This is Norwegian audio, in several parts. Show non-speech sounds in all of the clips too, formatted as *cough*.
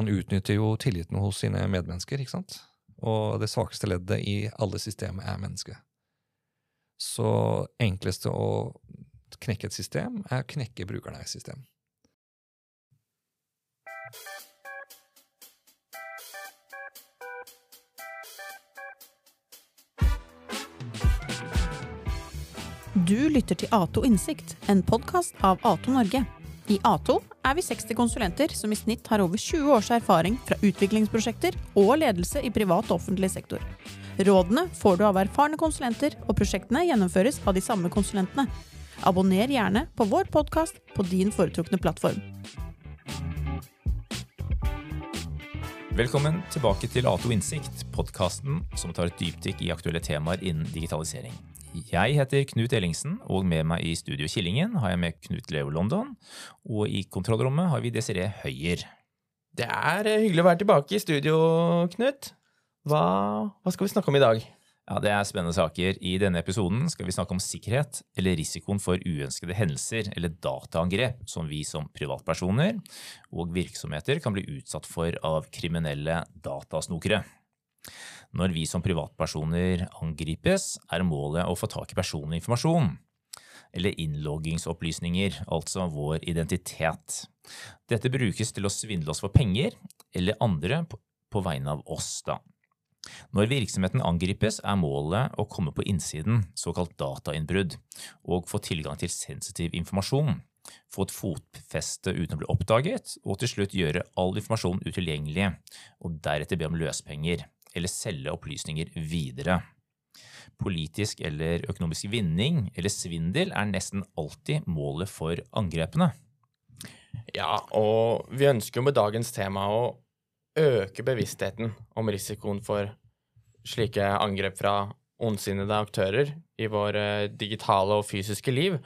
Man utnytter jo tilliten hos sine medmennesker, ikke sant? Og det svakeste leddet i alle systemer er mennesket. Så enkleste å knekke et system er å knekke brukerne av et system. Du lytter til Ato Innsikt, en podkast av Ato Norge. I Ato er vi 60 konsulenter som i snitt har over 20 års erfaring fra utviklingsprosjekter og ledelse i privat og offentlig sektor. Rådene får du av erfarne konsulenter, og prosjektene gjennomføres av de samme konsulentene. Abonner gjerne på vår podkast på din foretrukne plattform. Velkommen tilbake til Ato Innsikt, podkasten som tar et dypdykk i aktuelle temaer innen digitalisering. Jeg heter Knut Ellingsen, og med meg i Studio Killingen har jeg med Knut Leo London. Og i kontrollrommet har vi Desiree Høyer. Det er eh, hyggelig å være tilbake i studio, Knut. Hva, hva skal vi snakke om i dag? Ja, Det er spennende saker. I denne episoden skal vi snakke om sikkerhet, eller risikoen for uønskede hendelser eller dataangrep som vi som privatpersoner og virksomheter kan bli utsatt for av kriminelle datasnokere. Når vi som privatpersoner angripes, er målet å få tak i personlig informasjon, eller innloggingsopplysninger, altså vår identitet. Dette brukes til å svindle oss for penger, eller andre på vegne av oss, da. Når virksomheten angripes, er målet å komme på innsiden, såkalt datainnbrudd, og få tilgang til sensitiv informasjon, få et fotfeste uten å bli oppdaget, og til slutt gjøre all informasjon utilgjengelig, og deretter be om løspenger eller selge opplysninger videre. Politisk eller økonomisk vinning eller svindel er nesten alltid målet for angrepene. Ja, og vi ønsker jo med dagens tema å øke bevisstheten om risikoen for slike angrep fra ondsinnede aktører i våre digitale og fysiske liv.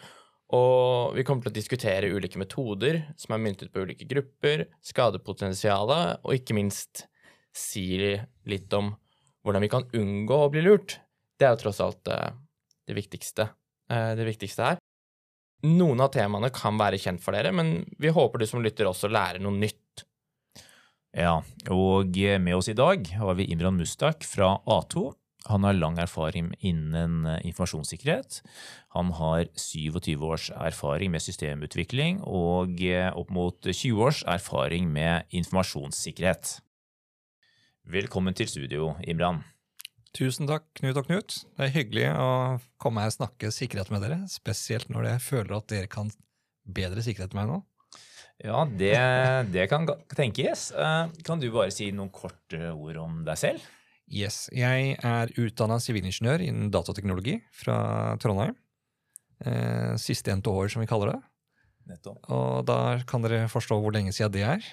Og vi kommer til å diskutere ulike metoder som er myntet på ulike grupper, skadepotensialet og ikke minst si litt om hvordan vi kan unngå å bli lurt. Det er jo tross alt eh, det viktigste, eh, det viktigste her. Noen av temaene kan være kjent for dere, men vi håper du som lytter også lærer noe nytt. Ja, og med oss i dag har vi Imran Mustak fra A2. Han har lang erfaring innen eh, informasjonssikkerhet. Han har 27 års erfaring med systemutvikling og opp mot 20 års erfaring med informasjonssikkerhet. Velkommen til studio, Imran. Tusen takk, Knut og Knut. Det er hyggelig å komme her og snakke sikkerhet med dere. Spesielt når jeg føler at dere kan bedre sikkerhet enn meg nå. Ja, det, det, kan tenkes. Eh, kan du bare si noen korte ord om deg selv? Yes. Jeg er utdanna sivilingeniør innen datateknologi fra Trondheim. Eh, siste år, som vi kaller det. Nettopp. Og da kan dere forstå hvor lenge siden det er.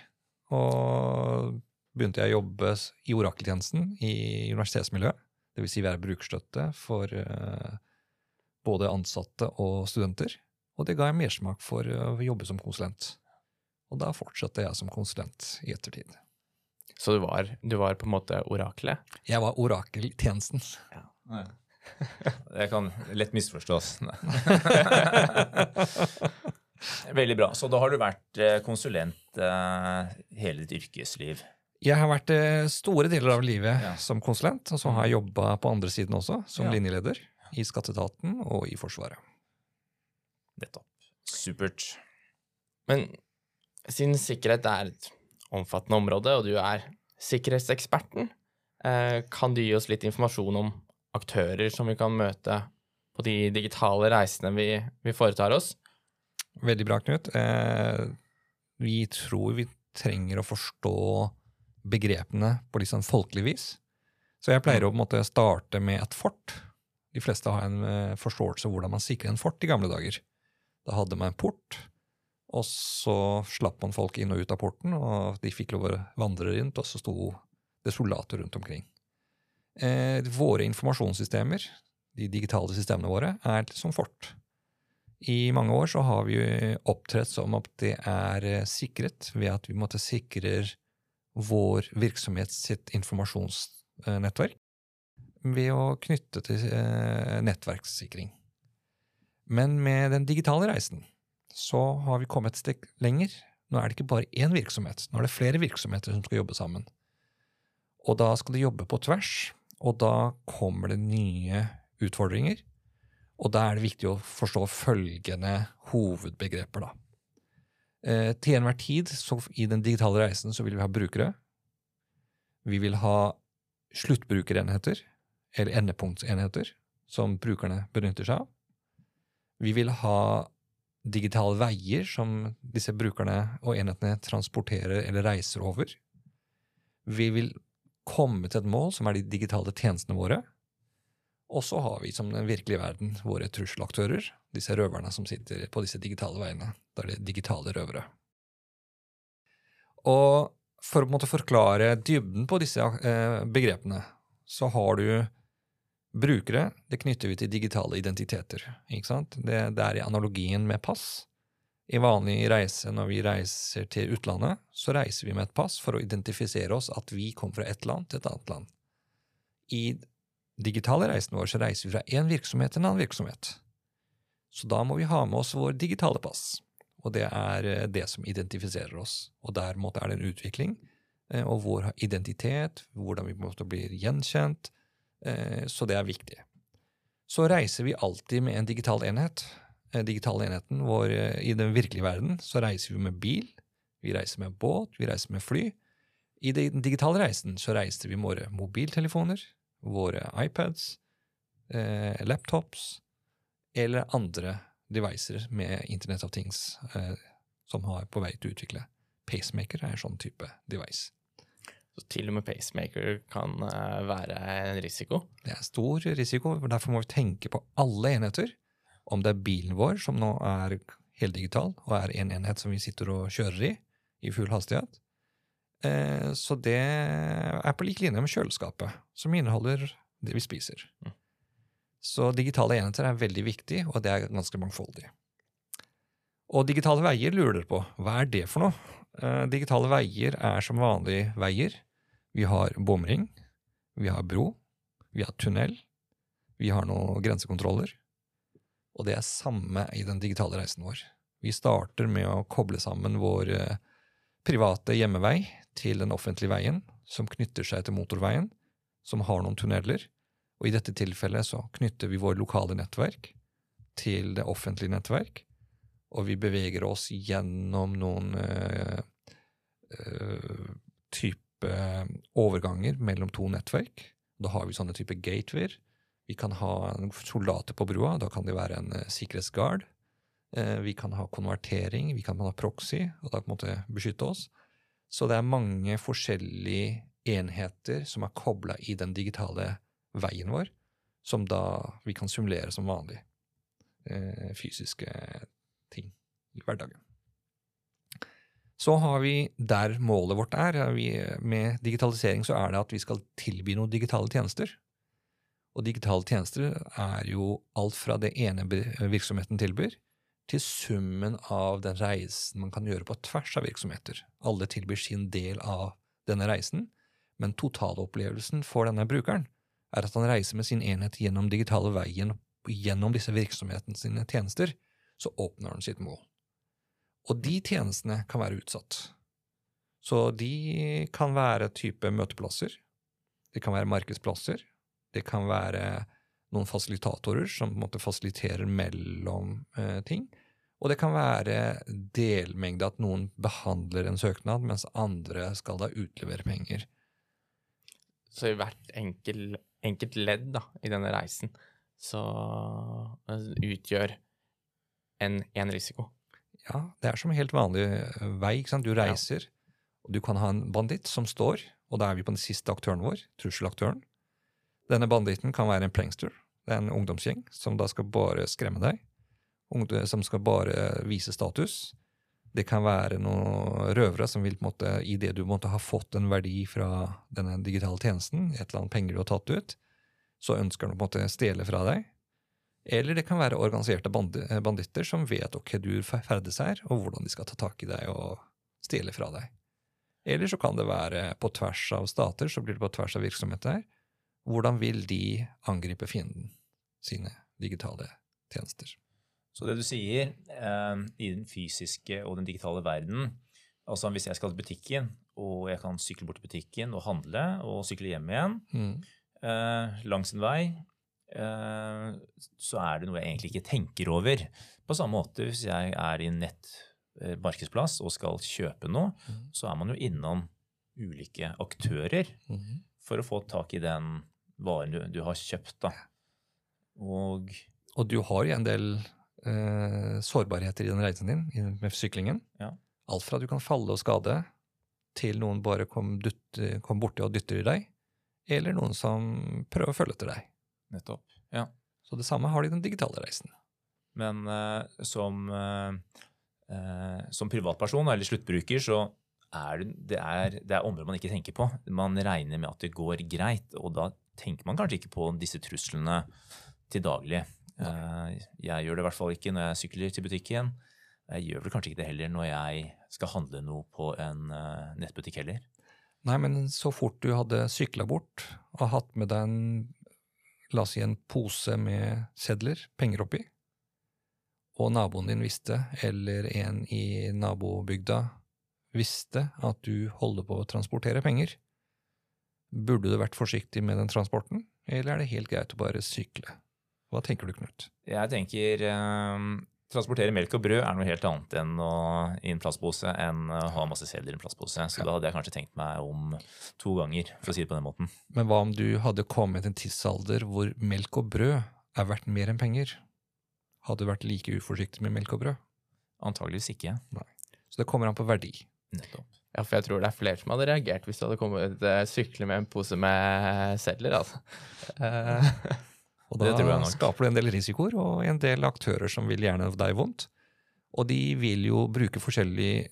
Og begynte jeg å jobbe i orakeltjenesten i universitetsmiljøet. Dvs. Si være brukerstøtte for uh, både ansatte og studenter. Og det ga jeg mersmak for å jobbe som konsulent. Og da fortsatte jeg som konsulent i ettertid. Så du var, du var på en måte oraklet? Jeg var orakeltjenesten. Ja. Det *laughs* kan lett misforstås. *laughs* Veldig bra. Så da har du vært eh, konsulent hele ditt yrkesliv? Jeg har vært eh, store deler av livet ja. som konsulent, og så har jeg jobba på andre siden også, som ja. linjeleder i Skatteetaten og i Forsvaret. Nettopp. Supert. Men siden sikkerhet er et omfattende område, og du er sikkerhetseksperten, eh, kan du gi oss litt informasjon om aktører som vi kan møte på de digitale reisene vi, vi foretar oss? Veldig bra, Knut. Eh, vi tror vi trenger å forstå begrepene på litt sånn folkelig vis. Så jeg pleier å på en måte starte med et fort. De fleste har en uh, forståelse av hvordan man sikrer en fort i gamle dager. Da hadde man en port, og så slapp man folk inn og ut av porten, og de fikk lov å vandre rundt, og så sto det soldater rundt omkring. Eh, våre informasjonssystemer, de digitale systemene våre, er som fort. I mange år så har vi opptrådt som at det er eh, sikret ved at vi måtte sikre vår virksomhet sitt informasjonsnettverk ved å knytte til eh, nettverkssikring. Men med den digitale reisen så har vi kommet et steg lenger. Nå er det ikke bare én virksomhet, nå er det flere virksomheter som skal jobbe sammen. Og da skal de jobbe på tvers, og da kommer det nye utfordringer. Og da er det viktig å forstå følgende hovedbegreper, da. Eh, til enhver tid så i den digitale reisen så vil vi ha brukere. Vi vil ha sluttbrukerenheter, eller endepunktsenheter, som brukerne benytter seg av. Vi vil ha digitale veier som disse brukerne og enhetene transporterer eller reiser over. Vi vil komme til et mål som er de digitale tjenestene våre. Og så har vi som den virkelige verden våre trusselaktører, disse røverne som sitter på disse digitale veiene. Det er de digitale røvere. Og for å forklare dybden på disse eh, begrepene, så har du brukere. Det knytter vi til digitale identiteter. ikke sant? Det, det er i analogien med pass. I vanlig reise når vi reiser til utlandet, så reiser vi med et pass for å identifisere oss at vi kommer fra et land til et annet land. I digitale reisen vår så reiser vi fra én virksomhet til en annen virksomhet. Så da må vi ha med oss vår digitale pass. Og det er eh, det som identifiserer oss. Og der måte, er det en utvikling. eh, Og vår identitet, hvordan vi på en måte blir gjenkjent. eh, Så det er viktig. Så reiser vi alltid med en digital enhet. Digitale enheten vår i den virkelige verden, så reiser vi med bil. Vi reiser med båt, vi reiser med fly. I den digitale reisen så reiser vi med våre mobiltelefoner, våre iPads, eh, laptops eller andre devices med Internet of Things eh, som har på vei til å utvikle. Pacemaker er en sånn type device. Så til og med pacemaker kan eh, være en risiko. Det er stor risiko, derfor må vi tenke på alle enheter. Om det er bilen vår, som nå er heldigital, og er en enhet som vi sitter og kjører i, i full hastighet. Eh, så det er på lik linje med kjøleskapet, som inneholder det vi spiser. Mm. Så digitale enheter er veldig viktig, og det er ganske mangfoldig. Og digitale veier lurer dere på. Hva er det for noe? Eh, digitale veier er som vanlige veier. Vi har bomring, vi har bro, vi har tunnel, vi har noen grensekontroller. Og det er samme i den digitale reisen vår. Vi starter med å koble sammen vår eh, private hjemmevei til den offentlige veien, som knytter seg til motorveien, som har noen tunneler. Og i dette tilfellet så knytter vi vår lokale nettverk til det offentlige nettverk, og vi beveger oss gjennom noen øh, øh, type overganger mellom to nettverk. Da har vi sånne type gatewayer. Vi kan ha soldater på brua, da kan det være en sikkerhetsguard, sikkerhetsgard. Eh, vi kan ha konvertering, vi kan ha proxy, og da på en måte beskytte oss. Så det er mange forskjellige enheter som er kobla i den digitale veien vår, som da vi kan simulere som vanlig. Eh, fysiske ting i hverdagen. Så har vi der målet vårt er. med digitalisering så er det at vi skal tilby noen digitale tjenester. Og digitale tjenester er jo alt fra det ene virksomheten tilbyr, til summen av den reisen man kan gjøre på tvers av virksomheter. Alle tilbyr sin del av denne reisen, men totalopplevelsen for denne brukeren er at han reiser med sin enhet gjennom digitale veien, gjennom disse virksomhetene sine tjenester, så oppnår han sitt mål. Og de tjenestene kan være utsatt. Så de kan være type møteplasser, det kan være markedsplasser, det kan være noen fasilitatorer som på en måte fasiliterer mellom eh, ting. Og det kan være delmengde at noen behandler en søknad, mens andre skal da utlevere penger. Så i hvert enkel, enkelt ledd da, i denne reisen så eh, utgjør en, en risiko. Ja, det er som en helt vanlig eh, vei. ikke sant? Du reiser, og du kan ha en banditt som står, og da er vi på den siste aktøren vår, trusselaktøren. Denne banditten kan være en prankster. Det er en ungdomsgjeng som da skal bare skremme deg. Som skal bare vise status. Det kan være noen røvere som vil på en måte, i det du måtte ha fått en verdi fra denne digitale tjenesten, et eller annet penger du har tatt ut, så ønsker de på en måte stjele fra deg. Eller det kan være organiserte banditter som vet ok, du ferdes her, og hvordan de skal ta tak i deg og stjele fra deg. Eller så kan det være på tvers av stater, så blir det på tvers av virksomheter. Hvordan vil de angripe fienden sine digitale tjenester? Så det du sier, eh, i den fysiske og den digitale verden, Altså Hvis jeg skal til butikken, og jeg kan sykle bort til butikken og handle, og sykle hjem igjen Mm. eh, langs en vei, eh, så er det noe jeg egentlig ikke tenker over. På samme måte hvis jeg er i en nettmarkedsplass og skal kjøpe noe, mm. så er man jo innom ulike aktører mm. for å få tak i den varen du, du har kjøpt. da. Og Og du har jo en del eh, sårbarheter i den reisen din med syklingen. Ja. Alt fra du kan falle og skade, til noen bare kom, dutt, kom borti og dytter i deg, eller noen som prøver å følge etter deg. nettopp. Ja. Så det samme har de i den digitale reisen. Men eh, som, eh, eh, som privatperson eller sluttbruker så er det, det, er, det er områder man ikke tenker på. Man regner med at det går greit, og da tenker man kanskje ikke på disse truslene til daglig. Eh, jeg gjør det i hvert fall ikke når jeg sykler til butikken. Jeg gjør vel kanskje ikke det heller når jeg skal handle noe på en eh, nettbutikk heller. Nei, men så fort du hadde sykla bort og hatt med deg en, la oss si en pose med sedler, penger oppi, og naboen din visste, eller en i nabobygda visste at du holder på å transportere penger, burde du vært forsiktig med den transporten, eller er det helt greit å bare sykle? Hva tenker du, Knut? Jeg tenker eh, transportere melk og brød er noe helt annet enn å, i en plastpose enn å ha masse sedler i en plastpose. Så da hadde jeg kanskje tenkt meg om to ganger, for å si det på den måten. Men hva om du hadde kommet en tidsalder hvor melk og brød er verdt mer enn penger? Hadde du vært like uforsiktig med melk og brød? Antageligvis ikke. Så det kommer an på verdi. Nettopp. Ja, for jeg tror det er flere som hadde reagert hvis du hadde kommet uh, sykle med en pose med sedler, altså. Uh, Og Det da tror jeg nok. skaper du en del risikoer og en del aktører som vil gjerne deg vondt. Og de vil jo bruke forskjellige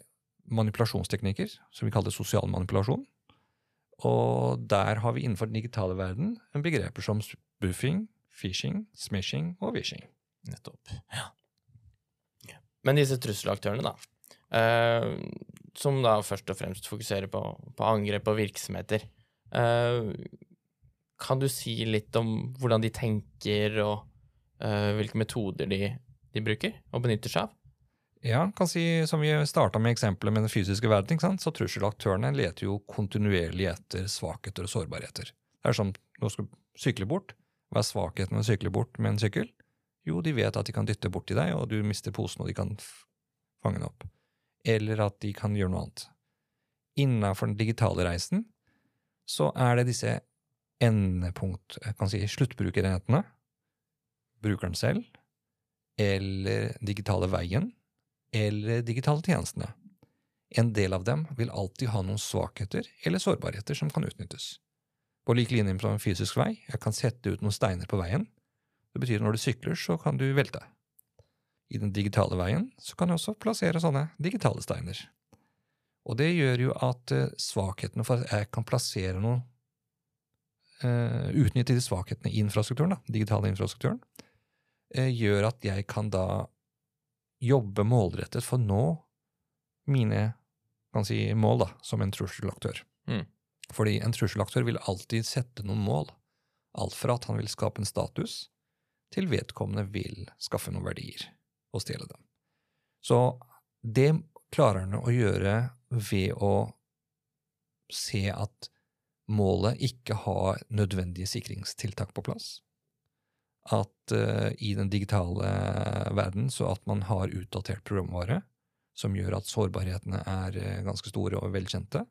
manipulasjonsteknikker, som vi kaller sosial manipulasjon. Og der har vi innenfor den digitale verden en begreper som spoofing, phishing, smishing og wishing. Nettopp. Men disse trusselaktørene, da, eh, som da først og fremst fokuserer på, på angrep på virksomheter, Uh, kan du si litt om hvordan de tenker, og uh, hvilke metoder de, de bruker og benytter seg av? Ja, kan si, som vi starta med eksempelet med den fysiske verden, så trusselaktørene leter jo kontinuerlig etter svakheter og sårbarheter. Det er som nå skal du sykle bort. Hva er svakheten ved å sykle bort med en sykkel? Jo, de vet at de kan dytte borti deg, og du mister posen, og de kan fange den opp. Eller at de kan gjøre noe annet. Innenfor den digitale reisen så er det disse endepunkt, jeg kan si sluttbrukerenhetene, brukeren selv, eller digitale veien, eller digitale tjenestene. En del av dem vil alltid ha noen svakheter eller sårbarheter som kan utnyttes. På lik linje med en fysisk vei, jeg kan sette ut noen steiner på veien. Det betyr at når du sykler, så kan du velte. I den digitale veien så kan du også plassere sånne digitale steiner. Og det gjør jo at eh, svakhetene for at jeg kan plassere noe uh, Utnytte de svakhetene i infrastrukturen, da, digitale infrastrukturen, uh, gjør at jeg kan da jobbe målrettet for å nå mine kan si, mål da, som en trusselaktør. Mm. Fordi en trusselaktør vil alltid sette noen mål. Alt fra at han vil skape en status, til vedkommende vil skaffe noen verdier og stjele dem. Så det klarer han å gjøre ved å se at målet ikke har nødvendige sikringstiltak på plass. At uh, i den digitale verden så at man har utdatert programvare som gjør at sårbarhetene er eh, ganske store og velkjente.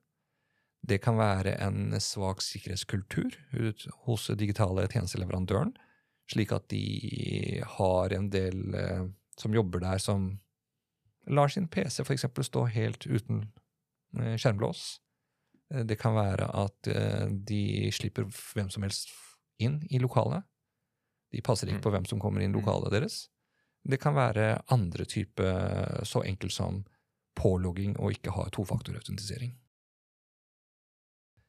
Det kan være en svak sikkerhetskultur hos digitale tjenesteleverandøren, slik at de har en del eh, som jobber der, som lar sin PC eksempel stå helt uten eh, skjermlås. Eh, Det kan være at eh, de slipper hvem som helst inn i lokalet. De passer ikke Mm. på hvem som kommer inn i lokalet deres. Det kan være andre type, så enkelt som pålogging og ikke ha tofaktorautentisering.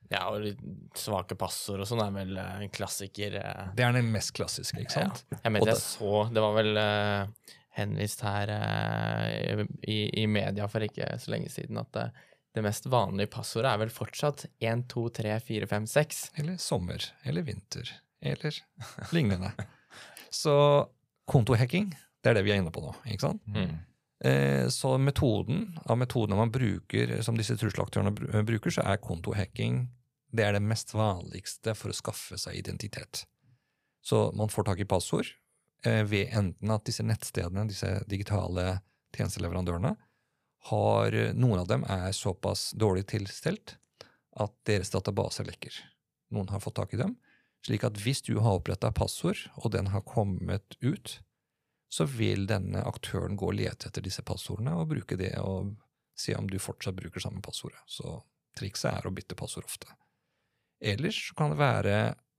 Ja, og litt svake passord og sånn er vel en klassiker. Det er den mest klassiske, ikke sant? Ja. Jeg mente jeg så Det var vel eh, henvist her eh, i, i media for ikke så lenge siden at eh, det mest vanlige passordet er vel fortsatt 1, 2, 3, 4, 5, 6. Eller sommer, eller vinter, eller lignende. *laughs* Så kontohacking, det er det vi er inne på nå, ikke sant? Mm. Eh, så metoden av metodene man bruker, som disse trusselaktørene eh, bruker, så er kontohacking det er det mest vanligste for å skaffe seg identitet. Så man får tak i passord ved enten at disse nettstedene, disse digitale tjenesteleverandørene, har, noen av dem er såpass dårlig tilstelt at deres database lekker. Noen har fått tak i dem. Slik at hvis du har oppretta passord, og den har kommet ut, så vil denne aktøren gå og lete etter disse passordene og bruke det og se om du fortsatt bruker samme passordet. Så trikset er å bytte passord ofte. Ellers kan det være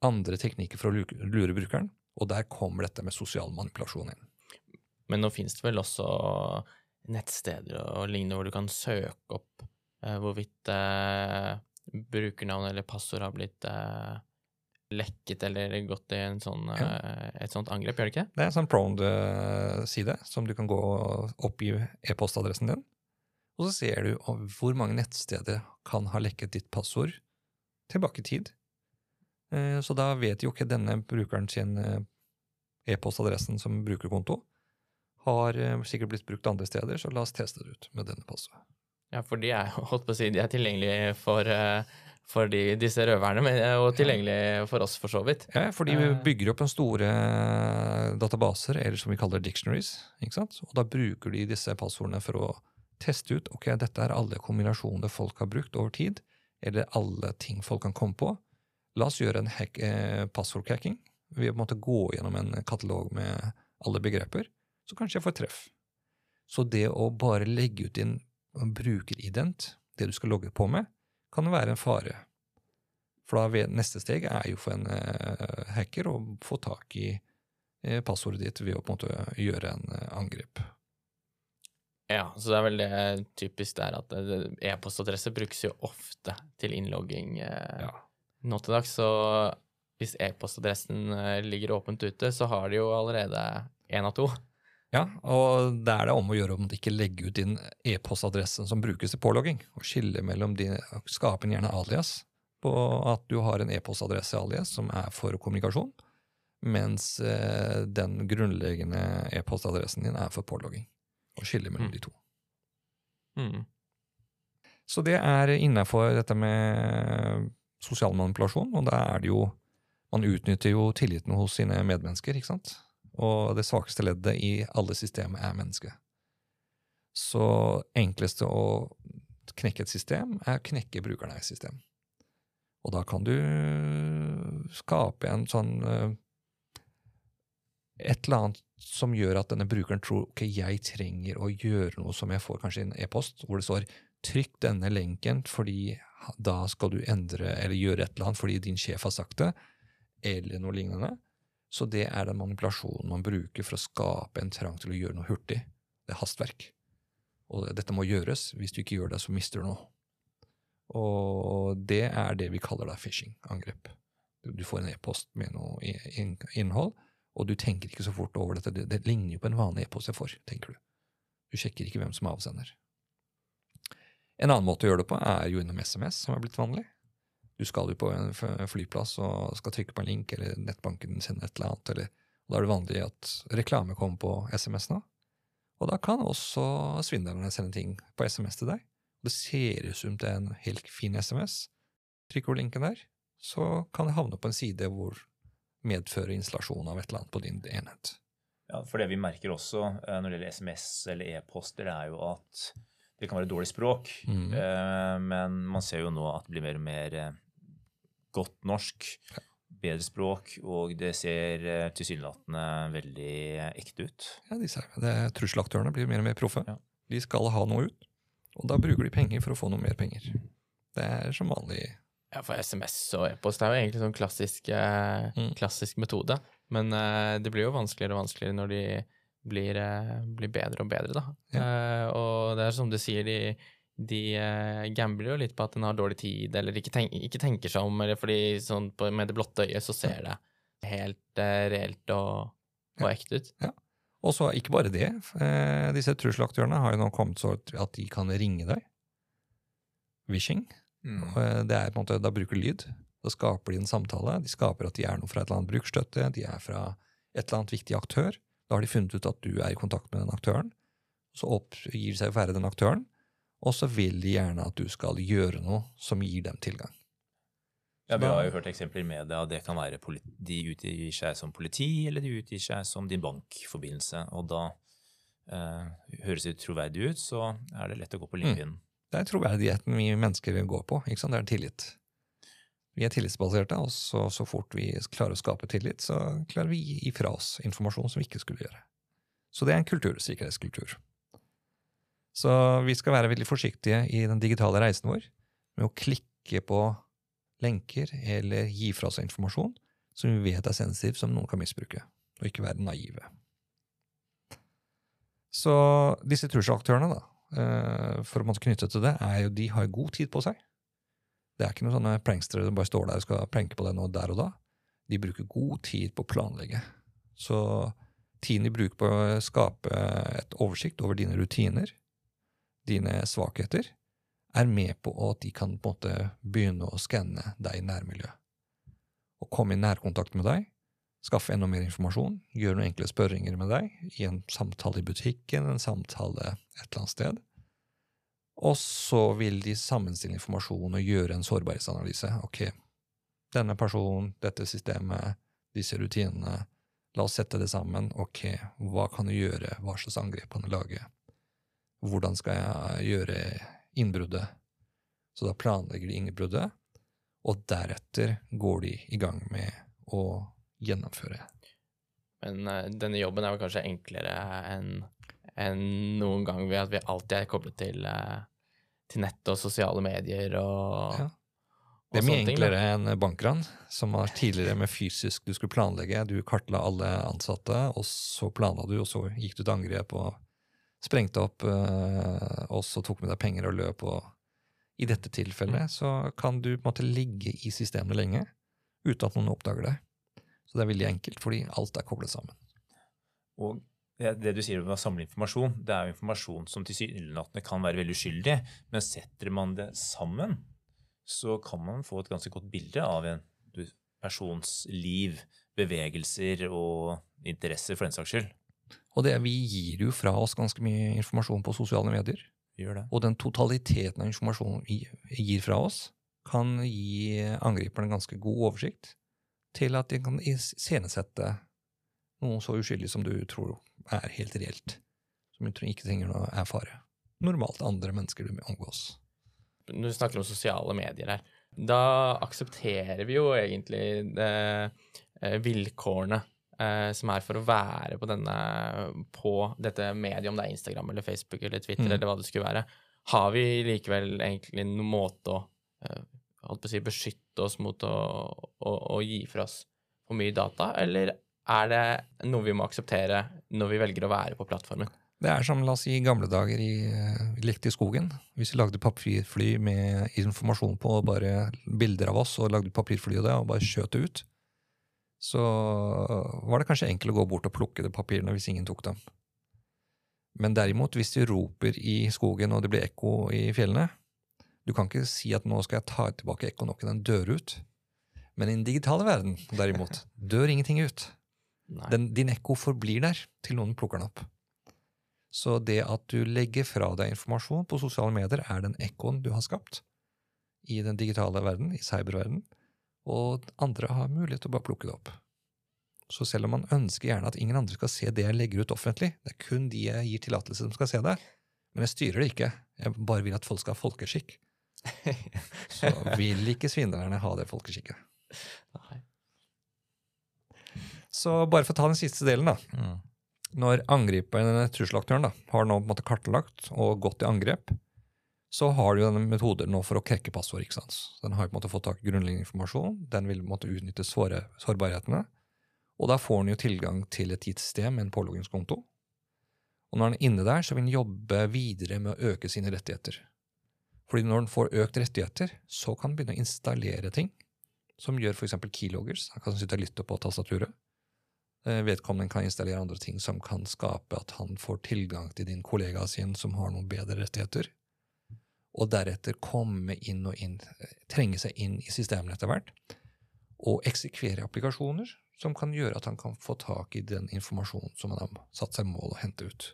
andre teknikker for å lure brukeren, og der kommer dette med sosial manipulasjon inn. Men nå finnes det vel også nettsteder og lignende hvor du kan søke opp eh, hvorvidt eh, brukernavn eller passord har blitt eh, lekket eller gått i en sånn, eh, et sånt angrep, gjør det ikke? Det er en sånn Proned-side som du kan gå og oppgi e-postadressen din, og så ser du hvor mange nettsteder kan ha lekket ditt passord tilbake i tid. Eh, Så da vet jo ikke denne brukeren sin eh, e-postadressen som brukerkonto. Har eh, sikkert blitt brukt andre steder, så la oss teste det ut med denne passordet. Ja, for de er *laughs* holdt på å si, de er tilgjengelige for, for de, disse røverne, men, og tilgjengelige for oss for så vidt. Ja, for vi Eh. bygger opp en store databaser, eller som vi kaller dictionaries. ikke sant? Og da bruker de disse passordene for å teste ut ok, dette er alle kombinasjoner folk har brukt over tid, eller alle ting folk kan komme på. La oss gjøre en hack, eh, passordhacking. Vi på en måte gå gjennom en katalog med alle begreper, så kanskje jeg får treff. Så det å bare legge ut din brukerident, det du skal logge på med, kan være en fare. For da neste steg er jo for en eh, hacker å få tak i eh, passordet ditt ved å på en måte gjøre en eh, angrep. Ja, så det er vel det typisk der at eh, e-postadresse brukes jo ofte til innlogging eh, Ja. Nå til dags, så hvis e-postadressen eh, ligger åpent ute, så har de jo allerede én av to. Ja, og det er det om å gjøre om å ikke legge ut din e-postadresse som brukes til pålogging, og skille mellom de, skape en gjerne alias på at du har en e-postadresse alias som er for kommunikasjon, mens eh, den grunnleggende e-postadressen din er for pålogging. Og skille mellom Mm. de to. Mm. Så det er innafor dette med sosial manipulasjon, og da er det jo Man utnytter jo tilliten hos sine medmennesker, ikke sant? Og det svakeste leddet i alle systemer er mennesket. Så enkleste å knekke et system er å knekke brukerne i et system. Og da kan du skape en sånn eh, Et eller annet som gjør at denne brukeren tror ok, jeg trenger å gjøre noe som jeg får kanskje i en e-post, hvor det står trykk denne lenken fordi da skal du endre eller gjøre et eller annet fordi din sjef har sagt det, eller noe lignende. Så det er den manipulasjonen man bruker for å skape en trang til å gjøre noe hurtig. Det er hastverk. Og dette må gjøres. Hvis du ikke gjør det, så mister du noe. Og det er det vi kaller da phishing-angrep. Du får en e-post med noe innhold, og du tenker ikke så fort over dette. Det, ligner jo på en vanlig e-post jeg får, tenker du. Du sjekker ikke hvem som er avsender. En annen måte å gjøre det på er jo gjennom SMS, som er blitt vanlig. Du skal jo på en flyplass og skal trykke på en link, eller nettbanken sender et eller annet, eller, da er det vanlig at reklame kommer på SMS nå. Og da kan også svindlerne sende ting på SMS til deg. Det ser ut som det er en helt fin SMS. Trykker du linken der, så kan det havne på en side hvor medfører installasjon av et eller annet på din enhet. Ja, for det vi merker også eh, når det gjelder SMS eller e-poster, er jo at det kan være dårlig språk. Mm. Eh, Men man ser jo nå at det blir mer og mer eh, godt norsk, bedre språk, og det ser eh, tilsynelatende veldig ekte ut. Ja, de ser Det Trusselaktørene blir mer og mer proffe. Ja. De skal ha noe ut, og da bruker de penger for å få noe mer penger. Det er som vanlig. Ja, for SMS og e-post er jo egentlig sånn klassisk, eh, Mm. klassisk metode. Men eh, det blir jo vanskeligere og vanskeligere når de blir, eh, blir bedre og bedre, da. Eh, og det er som du sier, de, de uh, gambler jo litt på at en har dårlig tid, eller ikke, tenk, ikke tenker seg om, eller fordi sånn på, med det blotte øyet så ser det helt uh, reelt og, og Ja. ekte ut. Og så ikke bare det. Eh, disse trusselaktørene har jo nå kommet så at de kan ringe deg. Wishing. Mm. Det er på en måte, Da bruker lyd. Da skaper de en samtale. De skaper at de er noe fra et eller annet brukerstøtte, de er fra et eller annet viktig aktør. Da har de funnet ut at du er i kontakt med den aktøren. Så oppgir seg å være den aktøren, og så vil de gjerne at du skal gjøre noe som gir dem tilgang. Ja, Vi har jo hørt eksempler i media. Det kan være de utgir seg som politi, eller de utgir seg som din bankforbindelse. Og da eh, høres det troverdig ut, så er det lett å gå på limpinnen. Det er troverdigheten vi mennesker går på. ikke sant? Det er tillit. Vi er tillitsbaserte, og så, så fort vi klarer å skape tillit, så klarer vi å gi fra oss informasjon som vi ikke skulle gjøre. Så det er en kultur, sikkerhetskultur. Så vi skal være veldig forsiktige i den digitale reisen vår med å klikke på lenker eller gi fra oss informasjon som vi vet er sensitiv, som noen kan misbruke, og ikke være naive. Så disse trusselaktørene, da, eh, for å måtte knytte til det, er jo de har god tid på seg. Det er ikke noen sånne prankstere som bare står der og skal pranke på det nå der og da. De bruker god tid på å planlegge. Så tiden de bruker på å skape et oversikt over dine rutiner, dine svakheter, er med på at de kan på en måte begynne å skanne deg i nærmiljøet. Og komme i nærkontakt med deg, skaffe enda mer informasjon, gjøre noen enkle spørringer med deg i en samtale i butikken, en samtale et eller annet sted. Og så vil de sammenstille informasjon og gjøre en sårbarhetsanalyse. Ok, denne personen, dette systemet, disse rutinene, la oss sette det sammen. Ok, hva kan du gjøre, hva slags angrep kan du lage? Hvordan skal jeg gjøre innbruddet? Så da planlegger de innbruddet, og deretter går de i gang med å gjennomføre. Men uh, denne jobben er vel kanskje enklere enn enn noen gang ved at vi alltid er koblet til, eh, til nett og sosiale medier og, Ja. og Det er mye sånne ting, enklere enn bankran, som var tidligere med fysisk du skulle planlegge. Du kartla alle ansatte, og så planla du, og så gikk du til angrep og sprengte opp, eh, og så tok med deg penger og løp. og I dette tilfellet så kan du på en måte ligge i systemet lenge uten at noen oppdager deg. Så det er veldig enkelt, fordi alt er koblet sammen. Og det, det du sier om å samle informasjon, det er jo informasjon som tilsynelatende kan være veldig uskyldig, men setter man det sammen, så kan man få et ganske godt bilde av en persons liv, bevegelser og interesser, for den saks skyld. Og det, vi gir jo fra oss ganske mye informasjon på sosiale medier. Gjør det. Og den totaliteten av informasjonen vi gir fra oss, kan gi angriperne ganske god oversikt til at de kan iscenesette noe så uskyldig som du tror er helt reelt. Som du tror ikke trenger noe erfare. Normalt andre mennesker du omgås. Du snakker om sosiale medier her, da aksepterer vi jo egentlig det, eh, vilkårene eh, som er for å være på denne på dette mediet, om det er Instagram eller Facebook eller Twitter Mm. eller hva det skulle være. Har vi likevel egentlig noen måte å eh, å si, beskytte oss mot å, å, å gi fra oss for mye data, eller er det noe vi må akseptere når vi velger å være på plattformen? Det er som la oss si, i gamle dager i, eh, vi lekte i skogen. Hvis vi lagde papirfly med informasjon på, og bare bilder av oss, og lagde papirfly av det, og bare skjøt det ut, så var det kanskje enkelt å gå bort og plukke de papirene hvis ingen tok dem. Men derimot, hvis du roper i skogen og det blir ekko i fjellene, du kan ikke si at nå skal jeg ta tilbake ekkoen og den dør ut. Men i den digitale verden, derimot, dør ingenting ut. Den, din ekko forblir der til noen plukker den opp. Så det at du legger fra deg informasjon på sosiale medier, er den ekkoen du har skapt i den digitale verden, i cyberverden, og andre har mulighet til å bare plukke det opp. Så selv om man ønsker gjerne at ingen andre skal se det jeg legger ut offentlig, det er kun de jeg gir tillatelse som skal se det, men jeg styrer det ikke, jeg bare vil at folk skal ha folkeskikk, *laughs* så vil ikke svindlerne ha det folkeskikket. Nei. Så bare for å ta den siste delen, da. Når angriperen, trusselaktøren, da, har nå på en måte kartlagt og gått i angrep, så har du denne metoder nå for å krekke passord. ikke sant? Den har på en måte fått tak i grunnleggende informasjon, den vil på en måte utnytte såre, sårbarhetene, og da får den jo tilgang til et gitt system en påloggingskonto. Og når den er inne der, så vil den jobbe videre med å øke sine rettigheter. Fordi når den får økt rettigheter, så kan den begynne å installere ting som gjør f.eks. keyloggers. Han kan sitte og lytte på tastaturet. Eh, Vedkommende kan installere andre ting som kan skape at han får tilgang til din kollega sin som har noen bedre rettigheter. Og deretter komme inn og inn, trenge seg inn i systemene etter hvert. Og eksekvere applikasjoner som kan gjøre at han kan få tak i den informasjonen som han har satt seg mål å hente ut.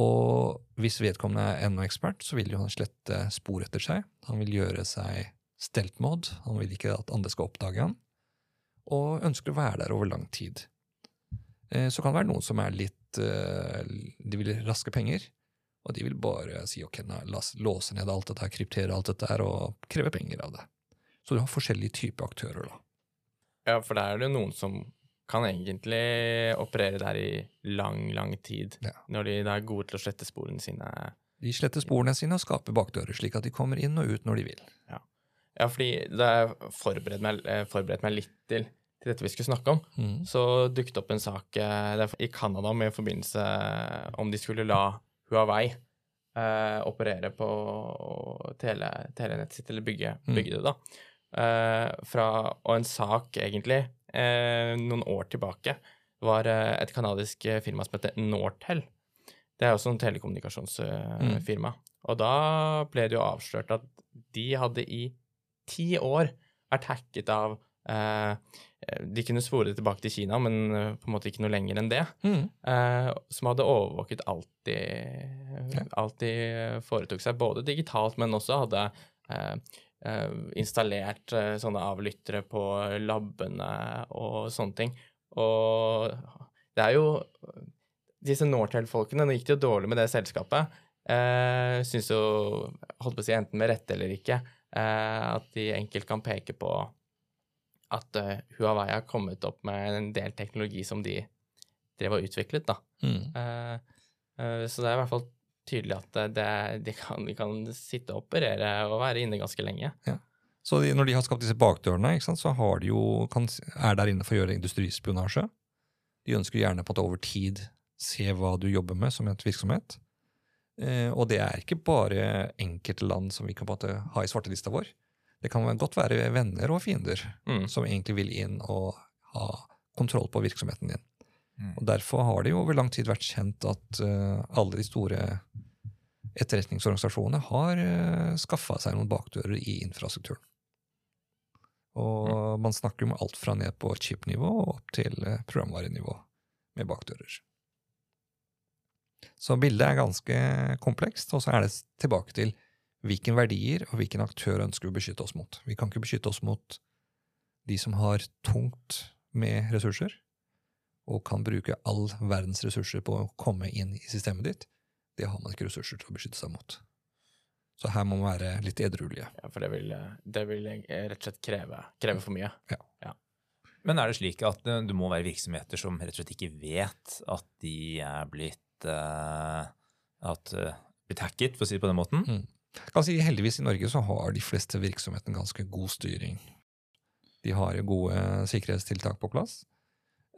Og hvis vedkommende er ennå ekspert, så vil jo han slette spor etter seg. Han vil gjøre seg stelt mod, han vil ikke at andre skal oppdage han, og ønsker å være der over lang tid. Eh, så kan det være noen som er litt eh, De vil raske penger, og de vil bare si ok, nei, la oss låse ned alt dette, her, kryptere alt dette her, og kreve penger av det. Så du har forskjellige typer aktører, da. Ja, for der er det noen som kan egentlig operere der i lang, lang tid. Ja. Når de da er gode til å slette sporene sine. De sletter sporene sine og skaper bakdører, slik at de kommer inn og ut når de vil. Ja, fordi da jeg forberedte meg, eh, forberedt meg litt til, til dette vi skulle snakke om, Mm. så dukket opp en sak eh, der i Canada med forbindelse om de skulle la Huawei eh, operere på tele, telenettet sitt, eller bygge, Mm. bygge det, da. Eh, fra, og en sak, egentlig, eh, noen år tilbake, var eh, et kanadisk eh, firma som heter Nortel. Det er også en telekommunikasjonsfirma. Og da ble det jo avslørt at de hadde i ti år vært hacket av eh, De kunne svore det tilbake til Kina, men eh, på en måte ikke noe lenger enn det. Mm. Eh, som hadde overvåket alt de, Ja. alt de foretok seg, både digitalt, men også hadde eh, eh, installert eh, sånne avlyttere på labbene og sånne ting. Og det er jo Disse Nortel-folkene, nå gikk det jo dårlig med det selskapet. Uh, Syns jo, holdt på å si enten med rette eller ikke, eh, at de enkelt kan peke på at eh, Huawei har kommet opp med en del teknologi som de drev og utviklet, da. Mm. Eh, eh, så det er i hvert fall tydelig at det, de, kan, de kan sitte og operere og være inne ganske lenge. Så de, når de har skapt disse bakdørene, sant, så har de jo, kan, er der inne for å gjøre industrispionasje. De ønsker gjerne på at over tid se hva du jobber med som et virksomhet. Eh, og det er ikke bare enkelte land som vi kan på en måte ha i svartelista vår. Det kan godt være venner og fiender Mm. som egentlig vil inn og ha kontroll på virksomheten din. Mm. Og Derfor har det jo over lang tid vært kjent at uh, alle de store etterretningsorganisasjonene har uh, skaffa seg noen bakdører i infrastrukturen. Og man snakker om alt fra ned på chip-nivå opp til uh, programvarenivå med bakdører. Så bildet er ganske komplekst, og så er det tilbake til hvilken verdier og hvilken aktør ønsker vi å beskytte oss mot. Vi kan ikke beskytte oss mot de som har tungt med ressurser, og kan bruke all verdens ressurser på å komme inn i systemet ditt. Det har man ikke ressurser til å beskytte seg mot. Så her må man være litt edruelige. Ja, for det vil, det vil eh, rett og slett kreve, kreve for mye. Men er det slik at eh, det må være virksomheter som rett og slett ikke vet at de er blitt, uh, at, uh, blitt hacket, for å si det på den måten? Mm. Si Heldigvis i Norge så har de fleste virksomhetene ganske god styring. De har gode sikkerhetstiltak på plass.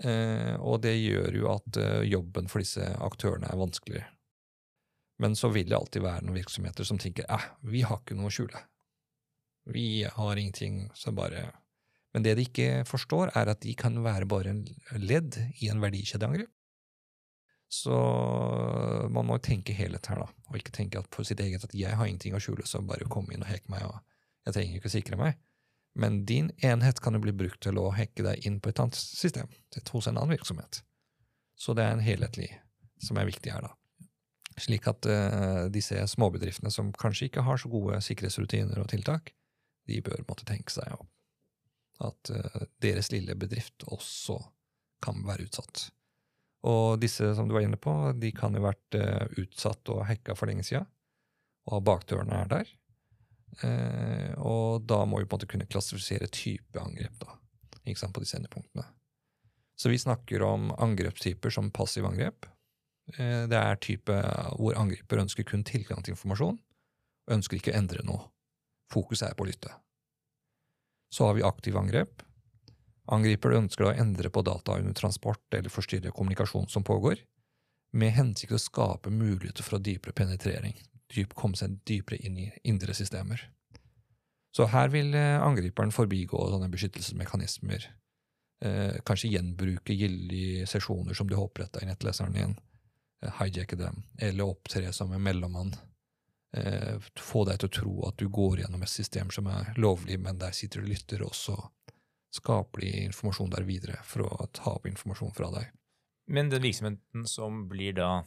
Eh, og det gjør jo at jobben for disse aktørene er vanskeligere. Men så vil det alltid være noen virksomheter som tenker eh, vi har ikke noe å skjule. Vi har ingenting som bare Men det de ikke forstår, er at de kan være bare en ledd i en verdikjedeangrep. Så man må tenke helhet her, da, og ikke tenke at på sitt eget at jeg har ingenting å skjule, så bare kom inn og hekk meg, og jeg trenger ikke å sikre meg. Men din enhet kan jo bli brukt til å hekke deg inn på et annet system, hos en annen virksomhet. Så det er en helhetlig som er viktig her, da. Slik at uh, disse småbedriftene som kanskje ikke har så gode sikkerhetsrutiner og tiltak, de bør måtte tenke seg om. At eh, deres lille bedrift også kan være utsatt. Og disse som du var inne på, de kan jo ha vært eh, utsatt og hacka for lenge sida, og bakdørene er der. Eh, og da må vi på en måte kunne klassifisere type angrep da, ikke sant, på disse endepunktene. Så vi snakker om angrepstyper som passiv angrep. Det er type hvor angriper ønsker kun tilgang til informasjon, ønsker ikke å endre noe. Fokuset er på å lytte. Så har vi aktiv angrep. Angriper ønsker å endre på data under transport eller forstyrre kommunikasjon som pågår, med hensikt å skape muligheter for dypere penetrering, dyp, komme seg dypere inn i indre systemer. Så her vil eh, angriperen forbigå sånne beskyttelsesmekanismer, eh, kanskje gjenbruke gyldige sesjoner som du har oppretta i nettleseren din, eh, hijacke dem, eller opptre som en mellommann. Eh, få deg til å tro at du går gjennom et system som er lovlig, men der sitter du og lytter, og så skaper de informasjon der videre for å ta opp informasjon fra deg. Men den virksomheten som blir da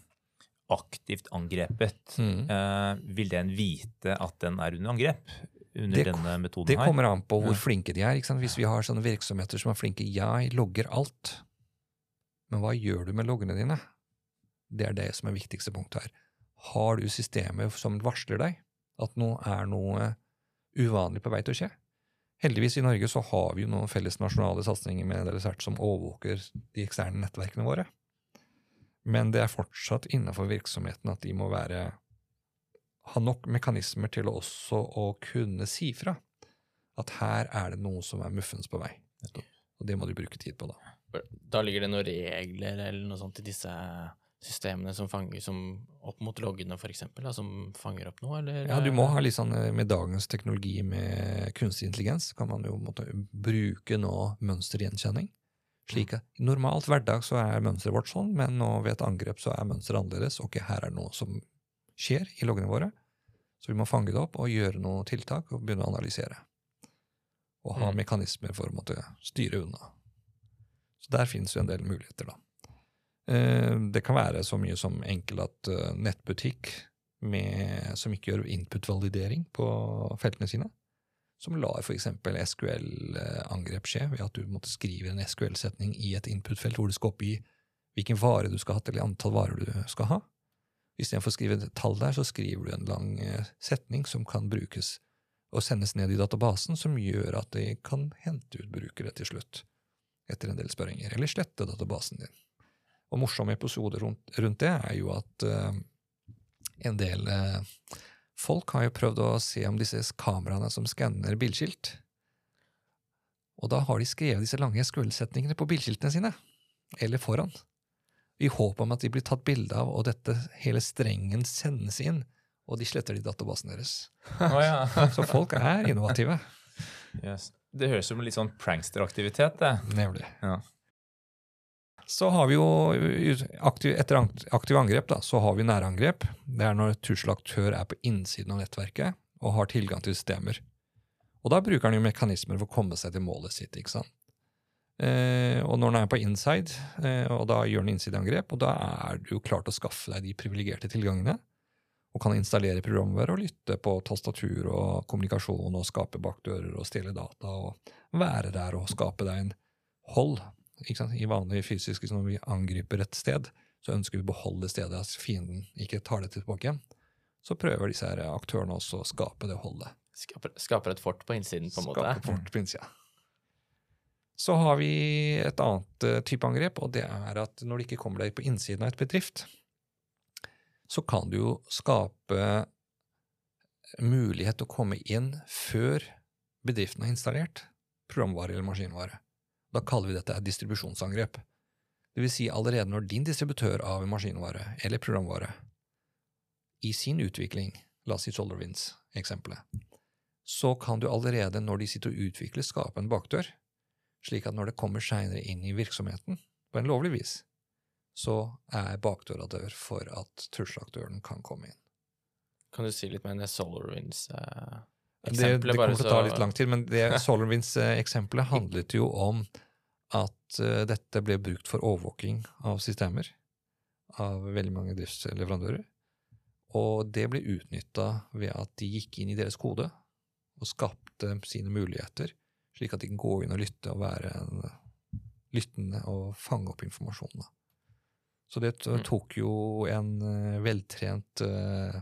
aktivt angrepet, Mm. eh, vil den vite at den er under angrep under Det- denne metoden Det her? kommer an på hvor Ja. flinke de er. Hvis vi har sånne virksomheter som er flinke, jeg logger alt. Men hva gjør du med loggene dine? Det er det som er viktigste punktet her. Har du systemer som varsler deg at nå er noe uvanlig på vei til å skje? Heldigvis i Norge så har vi jo noen felles nasjonale satsinger med NLSERT som overvåker de eksterne nettverkene våre. Men det er fortsatt innenfor virksomheten at de må være ha nok mekanismer til også å kunne si fra at her er det noe som er muffens på vei. Og det må du bruke tid på, da. Da ligger det noen regler eller noe sånt i disse systemene som fanger som opp mot loggene, eksempel, som fanger opp noe, eller? Ja, du må ha litt sånn eh, Med dagens teknologi med kunstig intelligens kan man jo måtte bruke nå mønstergjenkjenning. Slik at I normalt hverdag så er mønsteret vårt sånn, men nå ved et angrep så er mønsteret annerledes. Ok, her er det noe som skjer i loggene våre. Så vi må fange det opp og gjøre noen tiltak og begynne å analysere. Og ha Mm. mekanismer for å måtte styre unna. Så der finnes jo en del muligheter, da. Eh, Det kan være så mye som enkel at eh, nettbutikk med, som ikke gjør input-validering på feltene sine, som lar f.eks. SQL-angrep skje ved at du måtte skrive en SQL-setning i et input-felt hvor du skal oppgi hvilken vare du skal ha, eller antall varer du skal ha. Istedenfor å skrive et tall der, så skriver du en lang eh, setning som kan brukes og sendes ned i databasen, som gjør at de kan hente ut brukere til slutt, etter en del spørringer, eller slette databasen din. Og morsomme episoder rundt, rundt det er jo at uh, en del uh, folk har jo prøvd å se om disse kameraene som skanner bilskilt. Og da har de skrevet disse lange SQL-setningene på bilskiltene sine, eller foran, i håp om at de blir tatt bilde av, og dette hele strengen sendes inn, og de sletter de databasen deres. *laughs* Oh, ja. *laughs* Så folk er innovative. Yes. Det høres ut som litt sånn prankster-aktivitet, det. Nemlig. Ja. Så har vi jo aktiv, etter akt- aktive angrep, da, så har vi nærangrep. Det er når trusselaktør er på innsiden av nettverket og har tilgang til systemer. Og da bruker han jo mekanismer for å komme seg til målet sitt. ikke sant? Eh, og når han er på inside, eh, og da gjør han innsideangrep, og da er du jo klar til å skaffe deg de privilegerte tilgangene, og kan installere programvare og lytte på tastatur og kommunikasjon og skape bakdører og stjele data og være der og skape deg en hold. I vanlig fysisk, når vi angriper et sted, så ønsker vi å beholde stedet, at fienden ikke tar det tilbake igjen. Så prøver disse her aktørene også å skape det holdet. Skaper, skaper et fort på innsiden, på en måte. Skaper fort på innsida. Så har vi et annet eh, type angrep, og det er at når det ikke kommer deg på innsiden av et bedrift, så kan du jo skape mulighet til å komme inn før bedriften har installert programvare eller maskinvare. Da kaller vi dette et distribusjonsangrep. Vil si allerede når din distributør av en maskinvare eller programvare i sin utvikling, la oss si SolarWinds-eksempelet, så kan du allerede når de sitter og utvikler, skape en bakdør, slik at når det kommer seinere inn i virksomheten på en lovlig vis, så er bakdøra dør for at trusselaktøren kan komme inn. Kan du si litt mer om det Det, det kommer til å ta litt lang tid, men det *laughs* SolarWinds-eksempelet handlet jo om at uh, dette ble brukt for overvåking av systemer av veldig mange driftsleverandører. Og det ble utnytta ved at de gikk inn i deres kode og skapte sine muligheter, slik at de kan gå inn og lytte og være en lyttende og fange opp informasjon. Da. Så det Mm. tok jo en eh, veltrent uh,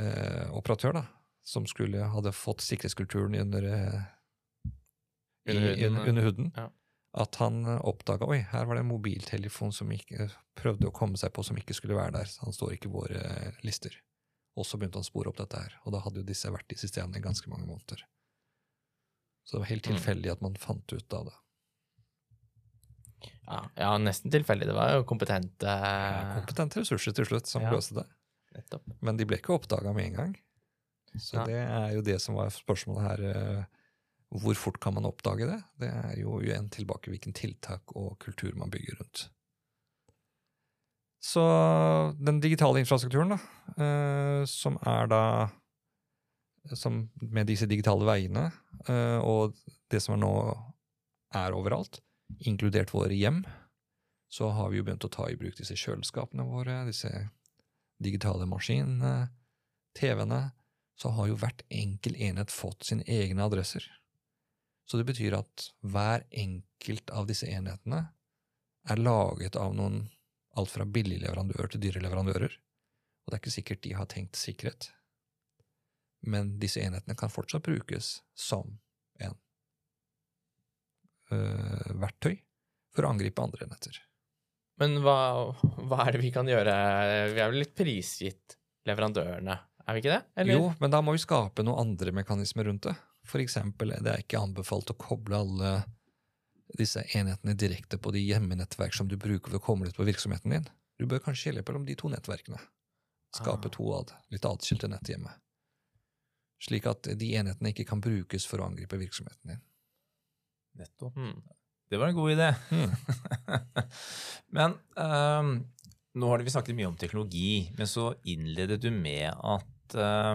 uh, operatør, da, som skulle, hadde fått sikkerhetskulturen under, eh, i, Under huden, under, under huden, Ja. at han oppdaga oi, her var det en mobiltelefon som ikke, prøvde å komme seg på som ikke skulle være der. Han står ikke i våre eh, lister. Og så begynte han å spore opp dette her, og da hadde jo disse vært i systemene i ganske mange måneder. Så det var helt Mm. tilfeldig at man fant ut av det. Ja, ja, nesten tilfeldig. Det var jo kompetente Kompetente ressurser til slutt som Ja. løste det. Nettopp. Men de ble ikke oppdaga med en gang. Så Ja. det er jo det som var spørsmålet her. eh, Hvor fort kan man oppdage det? Det er jo igjen tilbake hvilken tiltak og kultur man bygger rundt. Så den digitale infrastrukturen, da, eh, som er da som Med disse digitale veiene, eh, og det som er nå er overalt, inkludert våre hjem, så har vi jo begynt å ta i bruk disse kjøleskapene våre, disse digitale maskinene, TV-ene. Så har jo hvert enkel enhet fått sine egne adresser. Så det betyr at hver enkelt av disse enhetene er laget av noen alt fra billige leverandører til dyre leverandører. Og det er ikke sikkert de har tenkt sikkerhet. Men disse enhetene kan fortsatt brukes som en øh, verktøy for å angripe andre enheter. Men hva, hva er det vi kan gjøre? Vi er vel litt prisgitt leverandørene, er vi ikke det? Eller? Jo, men da må vi skape noen andre mekanismer rundt det. For eksempel, det er ikke anbefalt å koble alle disse enhetene direkte på de hjemmenettverk som du bruker for å komme litt på virksomheten din. Du bør kanskje skille mellom de to nettverkene. Skape Ah. to ad, litt atskilte nett hjemme. Slik at de enhetene ikke kan brukes for å angripe virksomheten din. Nettopp. Mm. Det var en god idé. Mm. *laughs* men um, nå har vi snakket mye om teknologi, men så innledet du med at eh,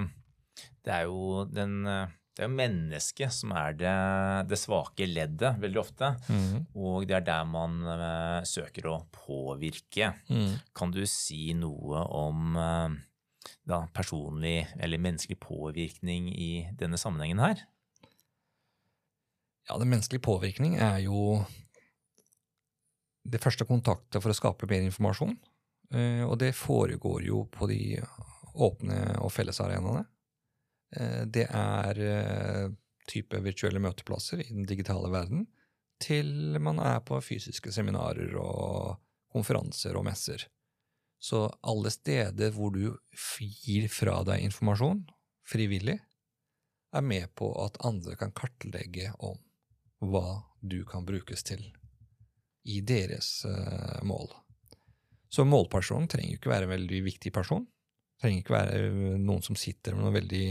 det er jo den eh, det er jo mennesket som er det, det svake leddet veldig ofte. Mm. Og det er der man uh, søker å påvirke. Mm. Kan du si noe om uh, da, personlig eller menneskelig påvirkning i denne sammenhengen her? Ja, den menneskelige påvirkning er jo det første kontaktet for å skape mer informasjon. Uh, Og det foregår jo på de åpne og fellesarenaene. Eh, Det er eh, type virtuelle møteplasser i den digitale verden, til man er på fysiske seminarer og konferanser og messer. Så alle steder hvor du gir fra deg informasjon frivillig, er med på at andre kan kartlegge om hva du kan brukes til i deres eh, mål. Så målpersonen trenger jo ikke være en veldig viktig person. Trenger ikke være eh, noen som sitter med noe veldig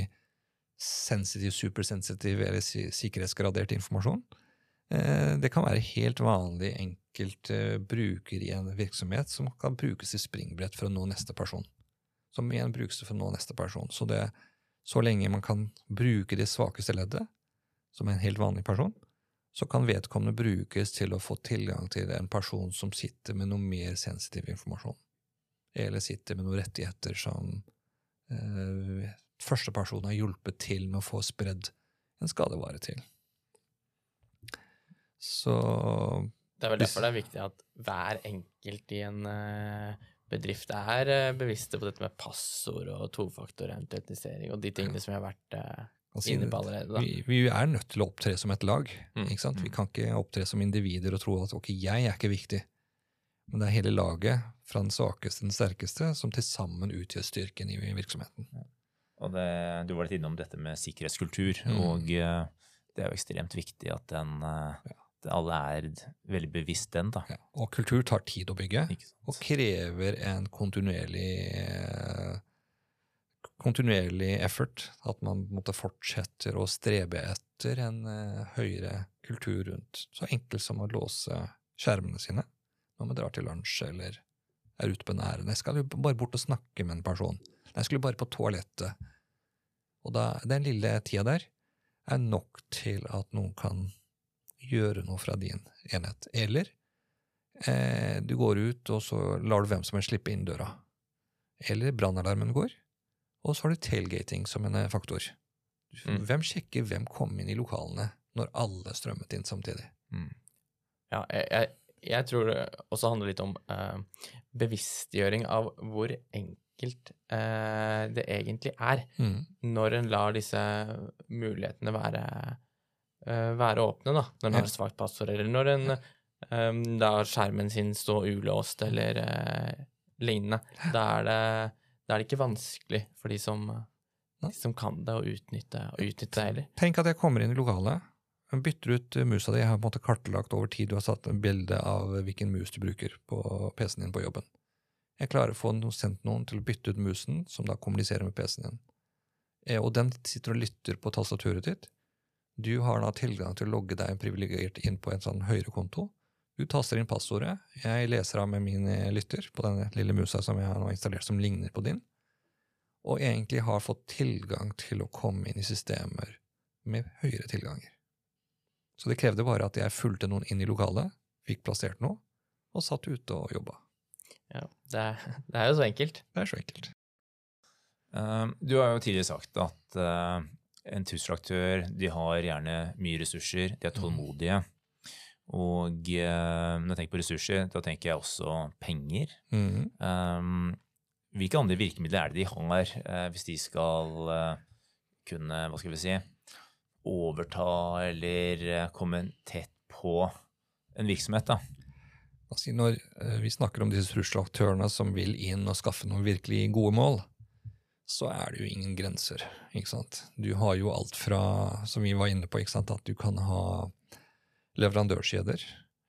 sensitiv, supersensitiv eller sikkerhetsgradert informasjon. Eh, det kan være helt vanlig enkelt eh, bruker i en virksomhet som kan brukes i springbrett for å nå neste person. Som igjen brukes for å nå neste person. Så, det, så lenge man kan bruke det svakeste leddet, som en helt vanlig person, så kan vedkommende brukes til å få tilgang til en person som sitter med noe mer sensitiv informasjon. Eller sitter med noen rettigheter som eh, første person har hjulpet til med å få spredd en skadevare til. Så Det er vel derfor det er viktig at hver enkelt i en eh, bedrift er eh, bevisste på dette med passord og tofaktorautentisering og de tingene som vi har vært eh, inne på allerede. Da. vi, vi er nødt til å opptre som et lag. Mm? Vi mm. kan ikke opptre som individer og tro at ok, jeg er ikke viktig. Men det er hele laget, fra den svakeste til den sterkeste, som til sammen utgjør styrken i virksomheten. Og det, du var litt innom dette med sikkerhetskultur, Mm. og eh, det er jo ekstremt viktig at den, ja. at alle er veldig bevisst den, da. Ja. Og kultur tar tid å bygge, og krever en kontinuerlig eh, kontinuerlig effort. At man måtte fortsetter å strebe etter en eh, høyere kultur rundt. Så enkelt som å låse skjermene sine når man drar til lunsj eller er ute på en ærend. Jeg skal jo bare bort og snakke med en person. Jeg skulle bare på toalettet. Og da, den lille tida der er nok til at noen kan gjøre noe fra din enhet. Eller eh, du går ut, og så lar du hvem som helst slippe inn døra. Eller brannalarmen går, og så har du tailgating som en eh, faktor. Mm. Hvem sjekker hvem kom inn i lokalene når alle strømmet inn samtidig? Mm. Ja, jeg, jeg, jeg tror det også handler litt om eh, bevisstgjøring av hvor enkelt eh, det egentlig er Mm. når en lar disse mulighetene være, eh, være åpne, da. Når en Ja. har svakt passord, eller når en eh, lar skjermen sin stå ulåst, eller eh, lignende. Da er, det, da er det ikke vanskelig for de som, de som kan det, å utnytte, å utnytte det heller. Tenk at jeg kommer inn i lokalet, bytter ut eh, musa di, jeg har på en måte kartlagt over tid, du har satt bilde av hvilken mus du bruker på PC-en din på jobben. Jeg klarer å få noen, sendt noen til å bytte ut musen, som da kommuniserer med PC-en din. Eh, Og den sitter og lytter på tastaturet ditt. Du har da tilgang til å logge deg privilegert inn på en sånn høyere konto. Du taster inn passordet, jeg leser av med min eh, lytter på denne lille musa som jeg har nå installert som ligner på din, og egentlig har fått tilgang til å komme inn i systemer med høyere tilganger. Så det krevde bare at jeg fulgte noen inn i lokalet, fikk plassert noe, og satt ute og jobba. Ja, det, er, det er jo så enkelt. Det er så enkelt. Eh, Du har jo tidligere sagt at eh, en trusselaktør de har gjerne mye ressurser, de er tålmodige. Og eh, når jeg tenker på ressurser, da tenker jeg også penger. Mm. Um, hvilke andre virkemidler er det de har hvis de skal kunne, hva skal vi si, overta eller eh, komme tett på en virksomhet, da? Altså, når eh, vi snakker om disse trusselaktørene som vil inn og skaffe noen virkelig gode mål, så er det jo ingen grenser. ikke sant? Du har jo alt fra, som vi var inne på, ikke sant? at du kan ha leverandørkjeder.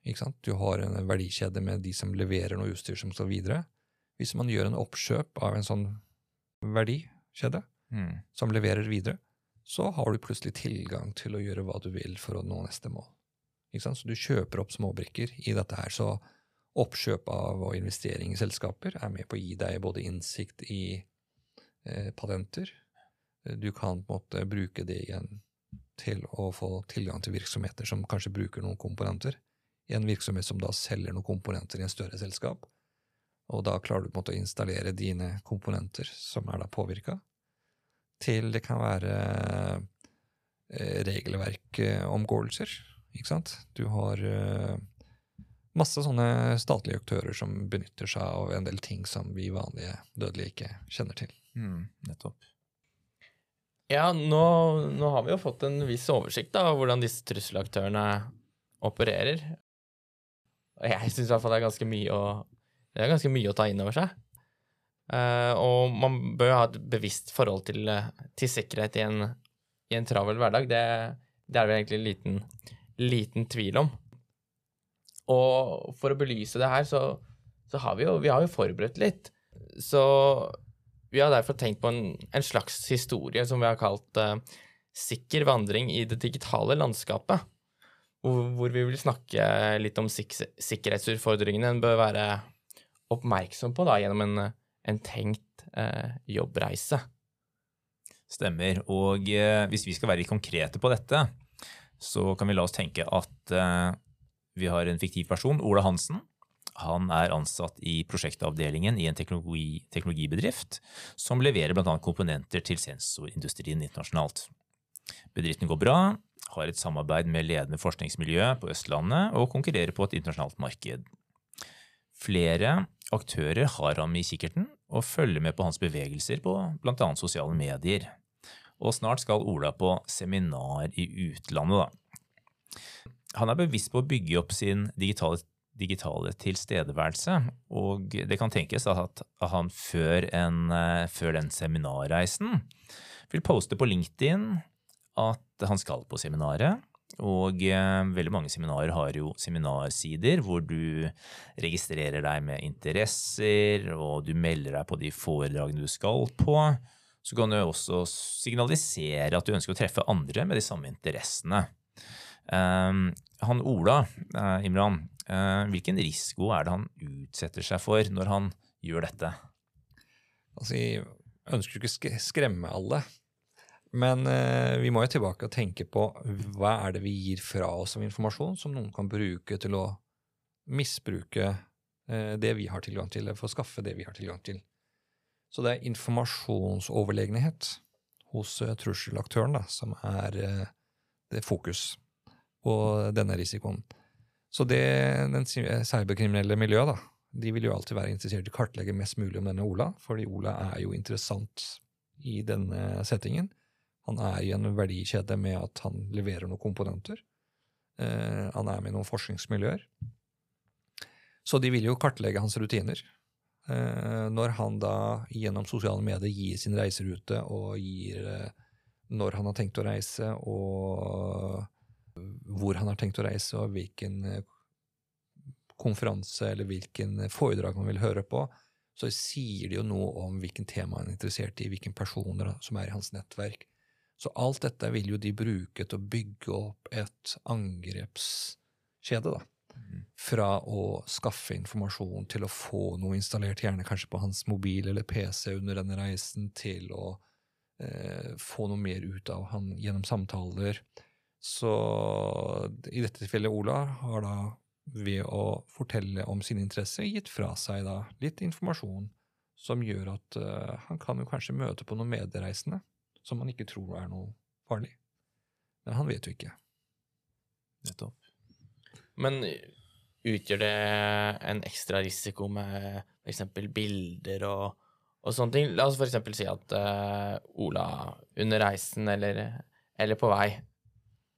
ikke sant? Du har en verdikjede med de som leverer noe utstyr som skal videre. Hvis man gjør en oppkjøp av en sånn verdikjede Mm. som leverer videre, så har du plutselig tilgang til å gjøre hva du vil for å nå neste mål. Så du kjøper opp småbrikker i dette her. Så oppkjøp av og investering i selskaper er med på å gi deg både innsikt i eh, patenter. Du kan på en måte bruke det igjen til å få tilgang til virksomheter som kanskje bruker noen komponenter. I en virksomhet som da selger noen komponenter i en større selskap. Og da klarer du på en måte å installere dine komponenter som er da påvirka, til det kan være eh, regelverkomgåelser. Ikke sant? Du har eh, masse sånne statlige aktører som benytter seg av en del ting som vi vanlige dødelige ikke kjenner til. Mm, nettopp. Ja, nå, nå har vi jo fått en viss oversikt da, av hvordan disse trusselaktørene opererer. Og jeg syns i hvert fall det er ganske mye å, det er ganske mye å ta inn over seg. Eh, og man bør jo ha et bevisst forhold til, eh, til sikkerhet i en, i en travel hverdag. Det, det er det vel egentlig liten, liten tvil om. Og for å belyse det her, så, så har vi jo, vi har jo forberedt litt. Så vi har derfor tenkt på en, en slags historie som vi har kalt uh, 'Sikker vandring i det digitale landskapet'. Hvor, hvor vi vil snakke litt om sik sikkerhetsutfordringene en bør være oppmerksom på da, gjennom en, en tenkt eh, jobbreise. Stemmer. Og eh, hvis vi skal være litt konkrete på dette, så kan vi la oss tenke at eh, vi har en fiktiv person, Ola Hansen. Han er ansatt i prosjektavdelingen i en teknologi, teknologibedrift som leverer bl.a. komponenter til sensorindustrien internasjonalt. Bedriften går bra, har et samarbeid med ledende forskningsmiljø på Østlandet og konkurrerer på et internasjonalt marked. Flere aktører har ham i kikkerten og følger med på hans bevegelser på bl.a. sosiale medier. Og snart skal Ola på seminar i utlandet, da. Han er bevisst på å bygge opp sin digitale, digitale tilstedeværelse, og det kan tenkes at han før, en, eh, før den seminarreisen vil poste på LinkedIn at han skal på seminaret. Og eh, veldig mange seminarer har jo seminarsider hvor du registrerer deg med interesser, og du melder deg på de foredragene du skal på. Så kan du også signalisere at du ønsker å treffe andre med de samme interessene. Um, han Ola, uh, Imran, uh, hvilken risiko er det han utsetter seg for når han gjør dette? Altså, Jeg ønsker ikke å skremme alle, men eh, vi må jo tilbake og tenke på hva er det vi gir fra oss av informasjon som noen kan bruke til å misbruke eh, det vi har tilgang til, eller for å skaffe det vi har tilgang til. Så det er informasjonsoverlegenhet hos eh, trusselaktøren da, som er eh, det fokus på denne risikoen. Så det den cyberkriminelle miljøet da, de vil jo alltid være interessert i å kartlegge mest mulig om denne Ola, fordi Ola er jo interessant i denne settingen. Han er i en verdikjede med at han leverer noen komponenter. Eh, han er med i noen forskningsmiljøer. Så de vil jo kartlegge hans rutiner. Eh, når han da gjennom sosiale medier gir sin reiserute og gir eh, når han har tenkt å reise, og hvor han har tenkt å reise, og hvilken eh, konferanse eller hvilken foredrag han vil høre på, så sier det jo noe om hvilken tema han er interessert i, hvilke personer som er i hans nettverk. Så alt dette vil jo de bruke til å bygge opp et angrepskjede, da. Fra å skaffe informasjon til å få noe installert, gjerne kanskje på hans mobil eller PC under denne reisen, til å eh, få noe mer ut av han gjennom samtaler. Så i dette tilfellet Ola har da ved å fortelle om sin interesse, gitt fra seg da litt informasjon som gjør at eh, han kan jo kanskje møte på noen medreisende som han ikke tror er noe farlig. Men han vet jo ikke. Nettopp. Men utgjør det en ekstra risiko med f.eks. bilder og, og sånne ting? La oss f.eks. si at uh, Ola under reisen eller, eller på vei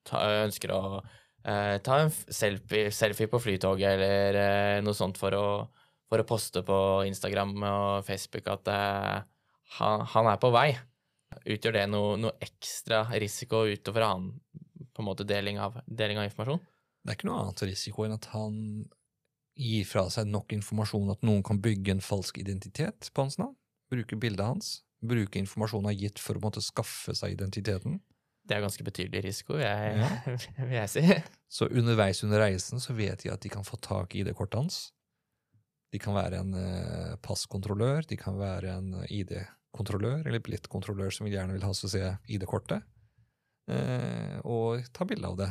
ta, ønsker å uh, ta en selfie, selfie på flytoget eller uh, noe sånt for å, for å poste på Instagram og Facebook at han, han er på vei. Utgjør det noe, noe ekstra risiko utover annen på en måte deling av, deling av informasjon? Det er ikke noe annet risiko enn at han gir fra seg nok informasjon at noen kan bygge en falsk identitet på hans navn, bruke bildet hans, bruke informasjonen han har gitt for å måtte skaffe seg identiteten. Det er ganske betydelig risiko, jeg, Ja. *laughs* vil jeg si. Så underveis under reisen så vet de at de kan få tak i ID-kortet hans. De kan være en eh, passkontrollør, de kan være en ID-kontrollør eller billettkontrollør som vil gjerne vil ha så se ID-kortet, eh, og ta bilde av det.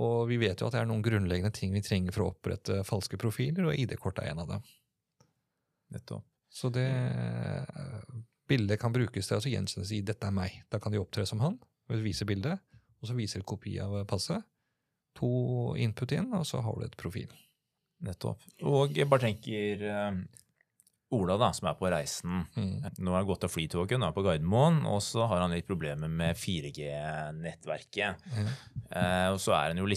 Og vi vet jo at det er noen grunnleggende ting vi trenger for å opprette falske profiler, og ID-kort er en av dem. Nettopp. Så det eh, bildet kan brukes til å altså gjenkjennes i 'dette er meg'. Da kan de opptre som han, vise bildet, og så viser de kopi av passet. To input inn, og så har du et profil. Nettopp. Og jeg bare tenker eh, Ola, da, som er på reisen. Mm. Nå har han gått av flytoget, nå er han på Gardermoen, og så har han litt problemer med 4G-nettverket. Mm. Eh, og så er han jo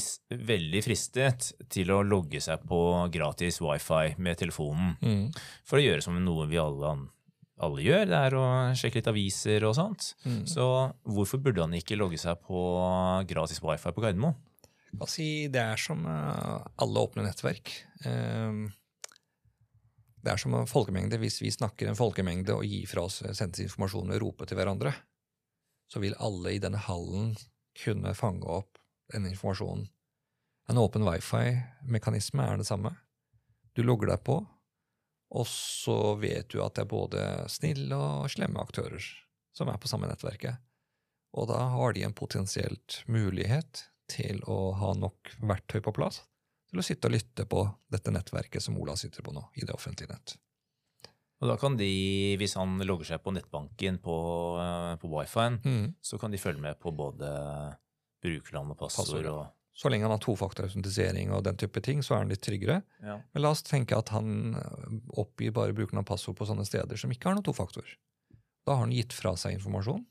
veldig fristet til å logge seg på gratis wifi med telefonen. Mm. For å gjøre som noe vi alle, alle gjør, det er å sjekke litt aviser og sånt. Mm. Så hvorfor burde han ikke logge seg på gratis wifi på Gardermoen? Altså, det er som eh, alle åpne nettverk. Eh, det er som en folkemengde. Hvis vi snakker en folkemengde og gir fra oss sendesinformasjon og roper til hverandre, så vil alle i denne hallen kunne fange opp denne informasjonen. En åpen wifi-mekanisme er det samme. Du logger deg på, og så vet du at det er både snille og slemme aktører som er på samme nettverket. Og da har de en potensielt mulighet til å ha nok verktøy på plass til å sitte og lytte på dette nettverket som Ola sitter på nå, i det offentlige nett. Og da kan de, hvis han logger seg på nettbanken på, eh, på wifi-en, Mm. så kan de følge med på både brukerland og passord. Passord, ja. og, Så lenge han har tofaktorautentisering og den type ting, så er han litt tryggere. ja. Men la oss tenke at han øh, oppgir bare brukerne av passord på sånne steder som ikke har noen tofaktor. Da har han gitt fra seg informasjon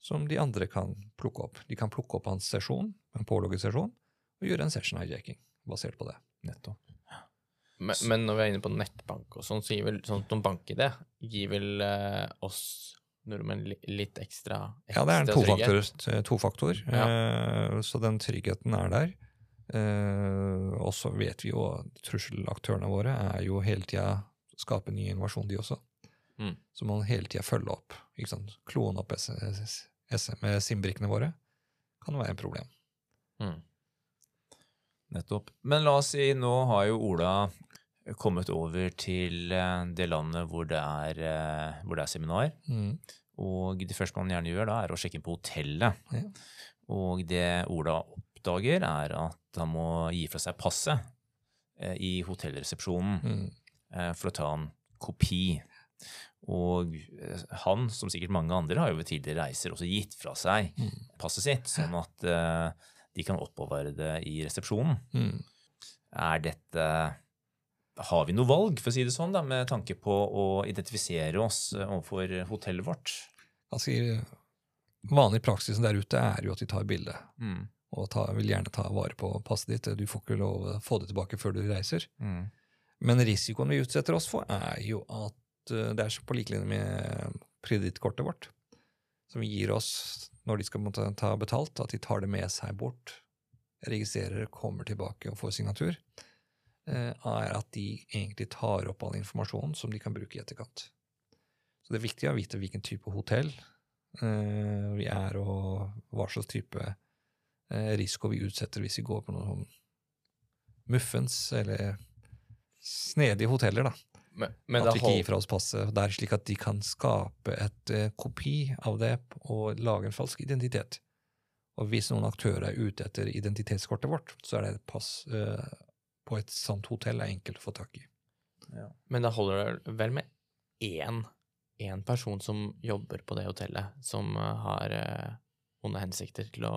som de andre kan plukke opp. De kan plukke opp hans sesjon, en pålogget sesjon, og gjøre en session hijacking basert på det. Nettopp. Men, men når vi er inne på nettbank og sånn, så gir vel sånn som bank-ID gir vel eh, oss nordmenn litt ekstra, Ja, det er en tofaktor, trygghet. ja. eh, så den tryggheten er der. Eh, og så vet vi jo at trusselaktørene våre er jo hele tida skape ny innovasjon, de også. Mm. Så man hele tida følge opp. ikke sant? Kloen opp SIM-brikkene våre kan være en problem. Mm. Nettopp. Men la oss si, nå har jo Ola kommet over til eh, det landet hvor det er, eh, hvor det er seminar. Mm. Og det første man gjerne gjør da, er å sjekke inn på hotellet. Ja. Og det Ola oppdager, er at han må gi fra seg passet eh, i hotellresepsjonen Mm. for å ta en kopi. Og han, som sikkert mange andre, har jo ved tidligere reiser også gitt fra seg Mm. passet sitt, sånn at de kan oppbevare det i resepsjonen. Mm. Er dette Har vi noe valg, for å si det sånn, da, med tanke på å identifisere oss eh, overfor hotellet vårt? Altså, vanlig praksisen der ute er jo at de tar bilde, Mm. og ta, vil gjerne ta vare på passet ditt. Du får ikke lov å få det tilbake før du reiser. Mm. Men risikoen vi utsetter oss for, er jo at eh, det er så på like linje med kredittkortet vårt, som gir oss når de skal måtte ta betalt, at de tar det med seg bort, registrerer, kommer tilbake og får signatur, eh, er at de egentlig tar opp all informasjonen som de kan bruke i etterkant. Så det er viktig å vite hvilken type hotell eh, vi er, og hva slags type eh, risiko vi utsetter hvis vi går på noe sånn muffens eller snedige hoteller, da. Men, men at vi ikke gir fra oss passet der, slik at de kan skape et uh, kopi av det og lage en falsk identitet. Og hvis noen aktører er ute etter identitetskortet vårt, så er det et pass, uh, på et sant hotell er enkelt å få tak i. Men da holder det vel med én, én person som jobber på det hotellet, som eh, har uh, onde hensikter til å,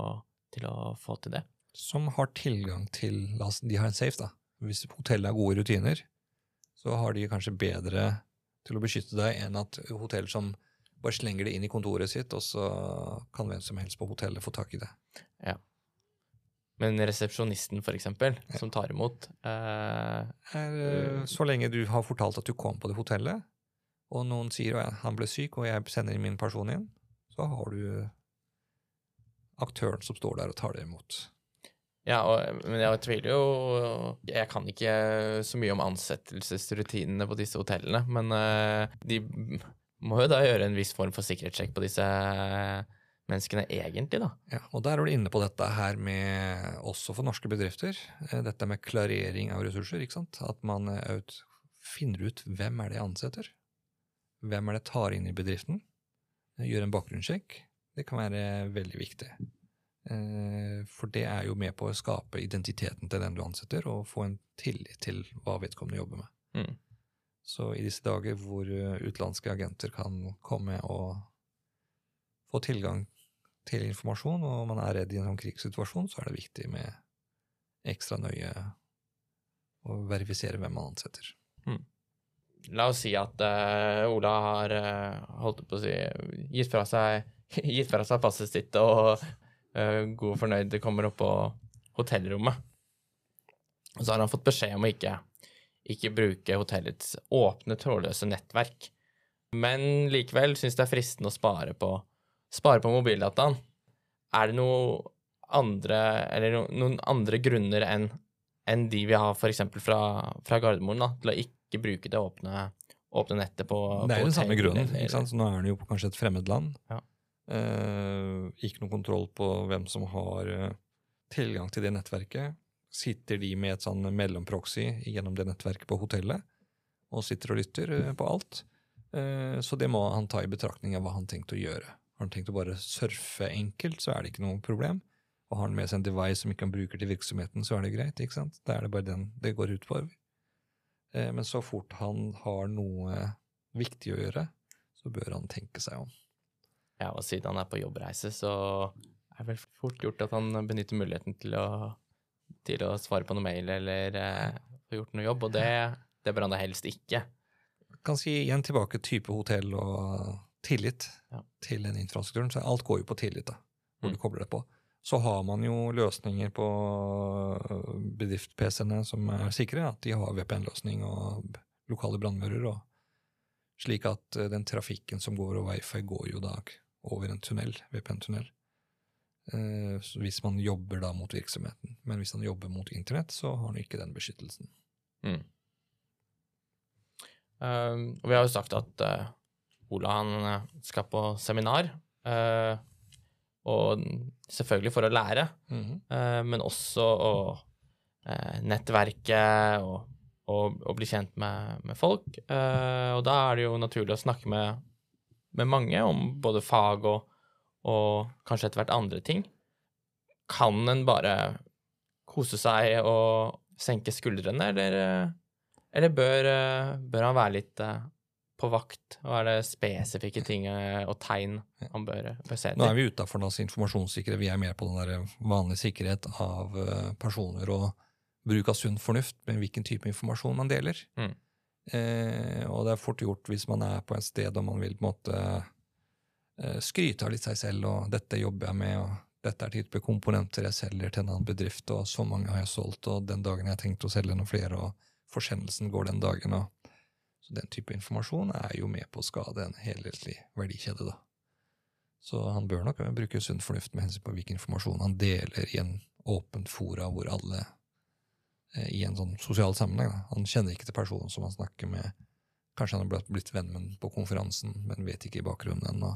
til å få til det. Som har tilgang til la oss, De har en safe, da. Hvis hotellet har gode rutiner, så har de kanskje bedre til å beskytte deg enn at hotell som bare slenger det inn i kontoret sitt, og så kan hvem som helst på hotellet få tak i det. Men resepsjonisten, for eksempel, Ja. som tar imot eh, er, eh, så lenge du har fortalt at du kom på det hotellet, og noen sier at han ble syk, og jeg sender min person inn, så har du aktøren som står der og tar det imot. Ja, og, men jeg tviler jo Jeg kan ikke så mye om ansettelsesrutinene på disse hotellene, men eh, de må jo da gjøre en viss form for sikkerhetssjekk på disse menneskene, egentlig, da. Ja, og der er du inne på dette her med, også for norske bedrifter, eh, dette med klarering av ressurser, ikke sant? At man eh, ut, finner ut hvem er det jeg ansetter, hvem er det jeg tar inn i bedriften, gjør en bakgrunnssjekk. Det kan være veldig viktig. Eh, For det er jo med på å skape identiteten til den du ansetter, og få en tillit til hva vedkommende jobber med. Mm. Så i disse dager hvor eh, utenlandske agenter kan komme og få tilgang til informasjon, og man er redd i en sånn krigssituasjon, så er det viktig med ekstra nøye å verifisere hvem man ansetter. La oss si at uh, Ola har uh, holdt på å si gitt fra seg, *laughs* gitt fra seg passet sitt og god og fornøyd kommer opp på hotellrommet. Og så har han fått beskjed om å ikke, ikke bruke hotellets åpne, trådløse nettverk. Men likevel syns det er fristende å spare på, spare på mobildataen. Er det noe andre, eller noen andre grunner enn enn de vi har f.eks. Fra, fra Gardermoen, da, til å ikke bruke det åpne, åpne nettet på Det er jo den samme grunnen. ikke sant? Så nå er det jo på kanskje et fremmed land. Ja. Eh, ikke noe kontroll på hvem som har eh, tilgang til det nettverket. Sitter de med et sånn mellomproxy gjennom det nettverket på hotellet og sitter og lytter eh, på alt? Så det må han ta i betraktning av hva han tenkte å gjøre. Har han tenkt å bare surfe enkelt, så er det ikke noe problem. Og har han med seg en device som ikke han bruker til virksomheten, så er det greit. ikke sant? Da er det bare den det går ut på. Men så fort han har noe viktig å gjøre, så bør han tenke seg om. Ja, og siden han er på jobbreise, så er det vel fort gjort at han benytter muligheten til å, til å svare på noe mail eller eh, få gjort noe jobb, og det, det bør han da helst ikke. Kan si igjen tilbake type hotell og tillit Ja. til den infrastrukturen. Så alt går jo på tillit, da, hvor Mm. du kobler det på. Så har man jo løsninger på bedrift-PC-ene som er sikre. At de har VPN-løsning og lokale brannmurer. Slik at eh, den trafikken som går og wifi, går jo da over en tunnel, VPN-tunnel. Eh, Hvis man jobber da mot virksomheten. Men hvis han jobber mot internett, så har han ikke den beskyttelsen. Mm. Um, og vi har jo sagt at uh, Ola han eh, skal på seminar, Uh, og selvfølgelig for å lære, mm -hmm. uh, men også å nettverke og, og, og bli kjent med, med folk. Og da er det jo naturlig å snakke med, med mange om både fag og, og kanskje etter hvert andre ting. Kan en bare kose seg og senke skuldrene, eller, eh, eller bør, eh, bør han være litt eh, på vakt? Og er det spesifikke ting eh, og tegn han bør, bør se Nå er etter? vi utafor informasjonssikkerhet, vi er mer på den der vanlige sikkerhet av eh, personer og bruk av sunn fornuft med hvilken type informasjon man deler. Mm. Eh, og det er fort gjort hvis man er på et sted og man vil på en måte eh, skryte av litt seg selv, og dette jobber jeg med, og dette er type komponenter jeg selger til en annen bedrift, og så mange har jeg solgt, og den dagen jeg har tenkt å selge noen flere, og forsendelsen går den dagen, og så den type informasjon er jo med på å skade en helhetlig verdikjede, da. Så han bør nok bruke sunn fornuft med hensyn på hvilken informasjon han deler i en åpent fora hvor alle i en sånn sosial sammenheng. Da. Han kjenner ikke til personen som han snakker med. Kanskje han har blitt- venn med på konferansen, men vet ikke i bakgrunnen ennå.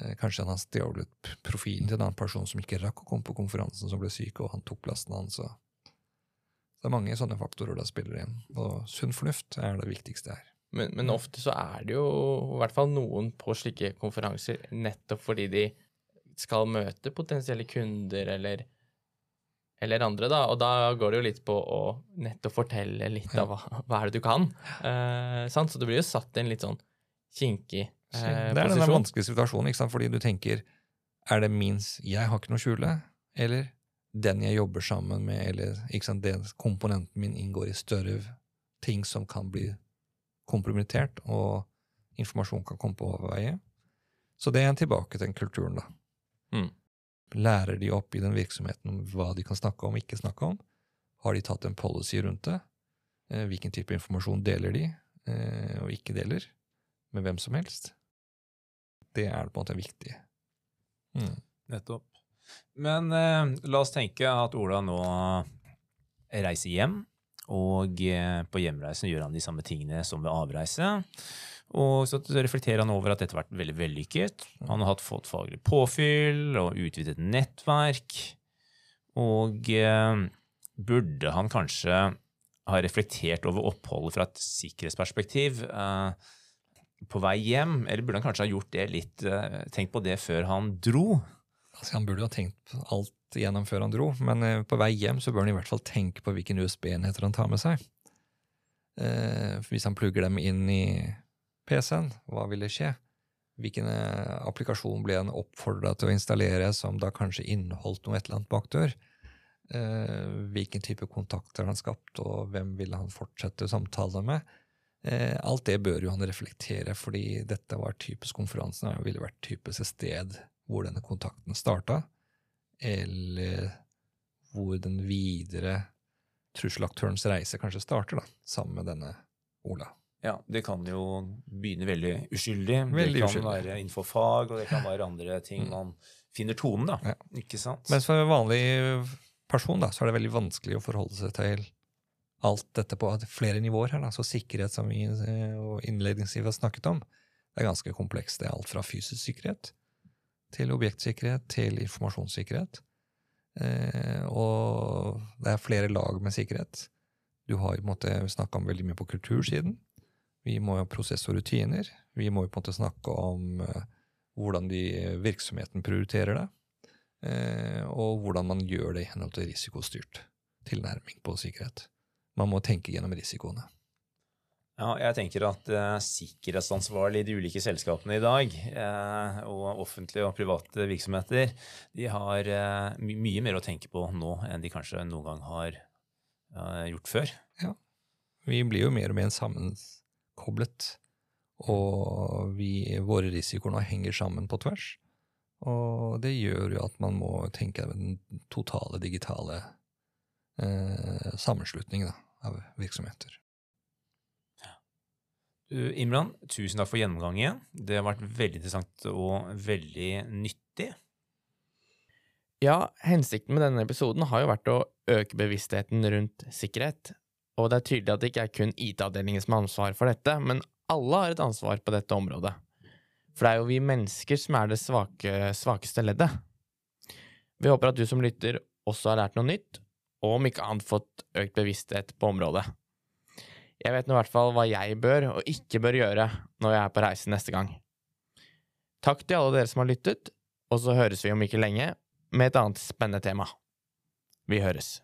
Eh, Kanskje han har stjålet profilen til en annen person som ikke rakk å komme på konferansen, som ble syk, og han tok plassen hans. det er mange sånne faktorer da spiller inn. Og sunn fornuft er det viktigste her. Men, men ofte så er det jo i hvert fall noen på slike konferanser nettopp fordi de skal møte potensielle kunder eller, eller andre, da. Og da går det jo litt på å nettopp fortelle litt av hva, hva er det du kan. Eh, sant? Så du blir jo satt i en litt sånn kinkig eh, posisjon. det er den vanskelige situasjonen, ikke sant? fordi du tenker Er det minst Jeg har ikke noe å skjule. Eller den jeg jobber sammen med, eller ikke sant? den komponenten min inngår i større ting som kan bli kompromittert, og informasjon kan komme på overveie. Så det er tilbake til den kulturen, da. Mm. Lærer de opp i den virksomheten om hva de kan snakke om og ikke snakke om? Har de tatt en policy rundt det? Eh, Hvilken type informasjon deler de, eh, og ikke deler? Med hvem som helst? Det er på en måte viktig. Mm. Nettopp. Men eh, la oss tenke at Ola nå reiser hjem, og eh, på hjemreisen gjør han de samme tingene som ved avreise. Og så reflekterer han over at dette har vært veldig vellykket. Han har fått faglig påfyll og utvidet nettverk. Og eh, burde han kanskje ha reflektert over oppholdet fra et sikkerhetsperspektiv eh, på vei hjem, eller burde han kanskje ha gjort det litt, eh, tenkt på det før han dro? Altså, han burde jo ha tenkt alt gjennom før han dro, men eh, på vei hjem så bør han i hvert fall tenke på hvilken USB-enheter han tar med seg. Eh, hvis han plugger dem inn i PC-en, hva ville skje? Hvilken eh, applikasjon ble han oppfordra til å installere som da kanskje inneholdt noe et eller annet bakdør? Eh, hvilken type kontakter han skapt, og hvem ville han fortsette samtale med? Eh, alt det bør jo han reflektere, fordi dette var typisk konferansen. Det ville vært typisk et sted hvor denne kontakten starta, eller hvor den videre trusselaktørens reise kanskje starter, da, sammen med denne Ola. Ja, det kan jo begynne veldig uskyldig. Veldig det kan uskyldig. være innenfor fag, og det kan være andre ting Mm. man finner tonen, da. Ja. Ikke sant? Men for en vanlig person da, så er det veldig vanskelig å forholde seg til alt dette på flere nivåer her. Da. Så sikkerhet, som vi eh, innledningsvis har snakket om, det er ganske komplekst. Det er alt fra fysisk sikkerhet til objektsikkerhet til informasjonssikkerhet. Eh, og det er flere lag med sikkerhet. Du har på en måte snakka veldig mye på kultursiden. Vi må jo og rutiner. Vi må jo på en måte snakke om eh, hvordan de, virksomheten prioriterer det. Eh, og hvordan man gjør det i henhold til risikostyrt tilnærming på sikkerhet. Man må tenke gjennom risikoene. Ja, jeg tenker at eh, sikkerhetsansvarlige i de ulike selskapene i dag, eh, og offentlige og private virksomheter, de har eh, my mye mer å tenke på nå enn de kanskje noen gang har gjort før. Ja. Vi blir jo mer og mer sammenkoblet, og vi, våre risikoer nå henger sammen på tvers. Og det gjør jo at man må tenke den totale digitale eh, sammenslutningen da, av virksomheter. Du, Imran, tusen takk for gjennomgangen. Det har vært veldig interessant og veldig nyttig. Ja, hensikten med denne episoden har jo vært å øke bevisstheten rundt sikkerhet. Og det er tydelig at det ikke er kun IT-avdelingen som har ansvar for dette, men alle har et ansvar på dette området. For det er jo vi mennesker som er det svake, svakeste leddet. Vi håper at du som lytter også har lært noe nytt, og om ikke annet fått økt bevissthet på området. Jeg vet nå i hvert fall hva jeg bør og ikke bør gjøre når jeg er på reise neste gang. Takk til alle dere som har lyttet, og så høres vi om ikke lenge med et annet spennende tema. Vi høres.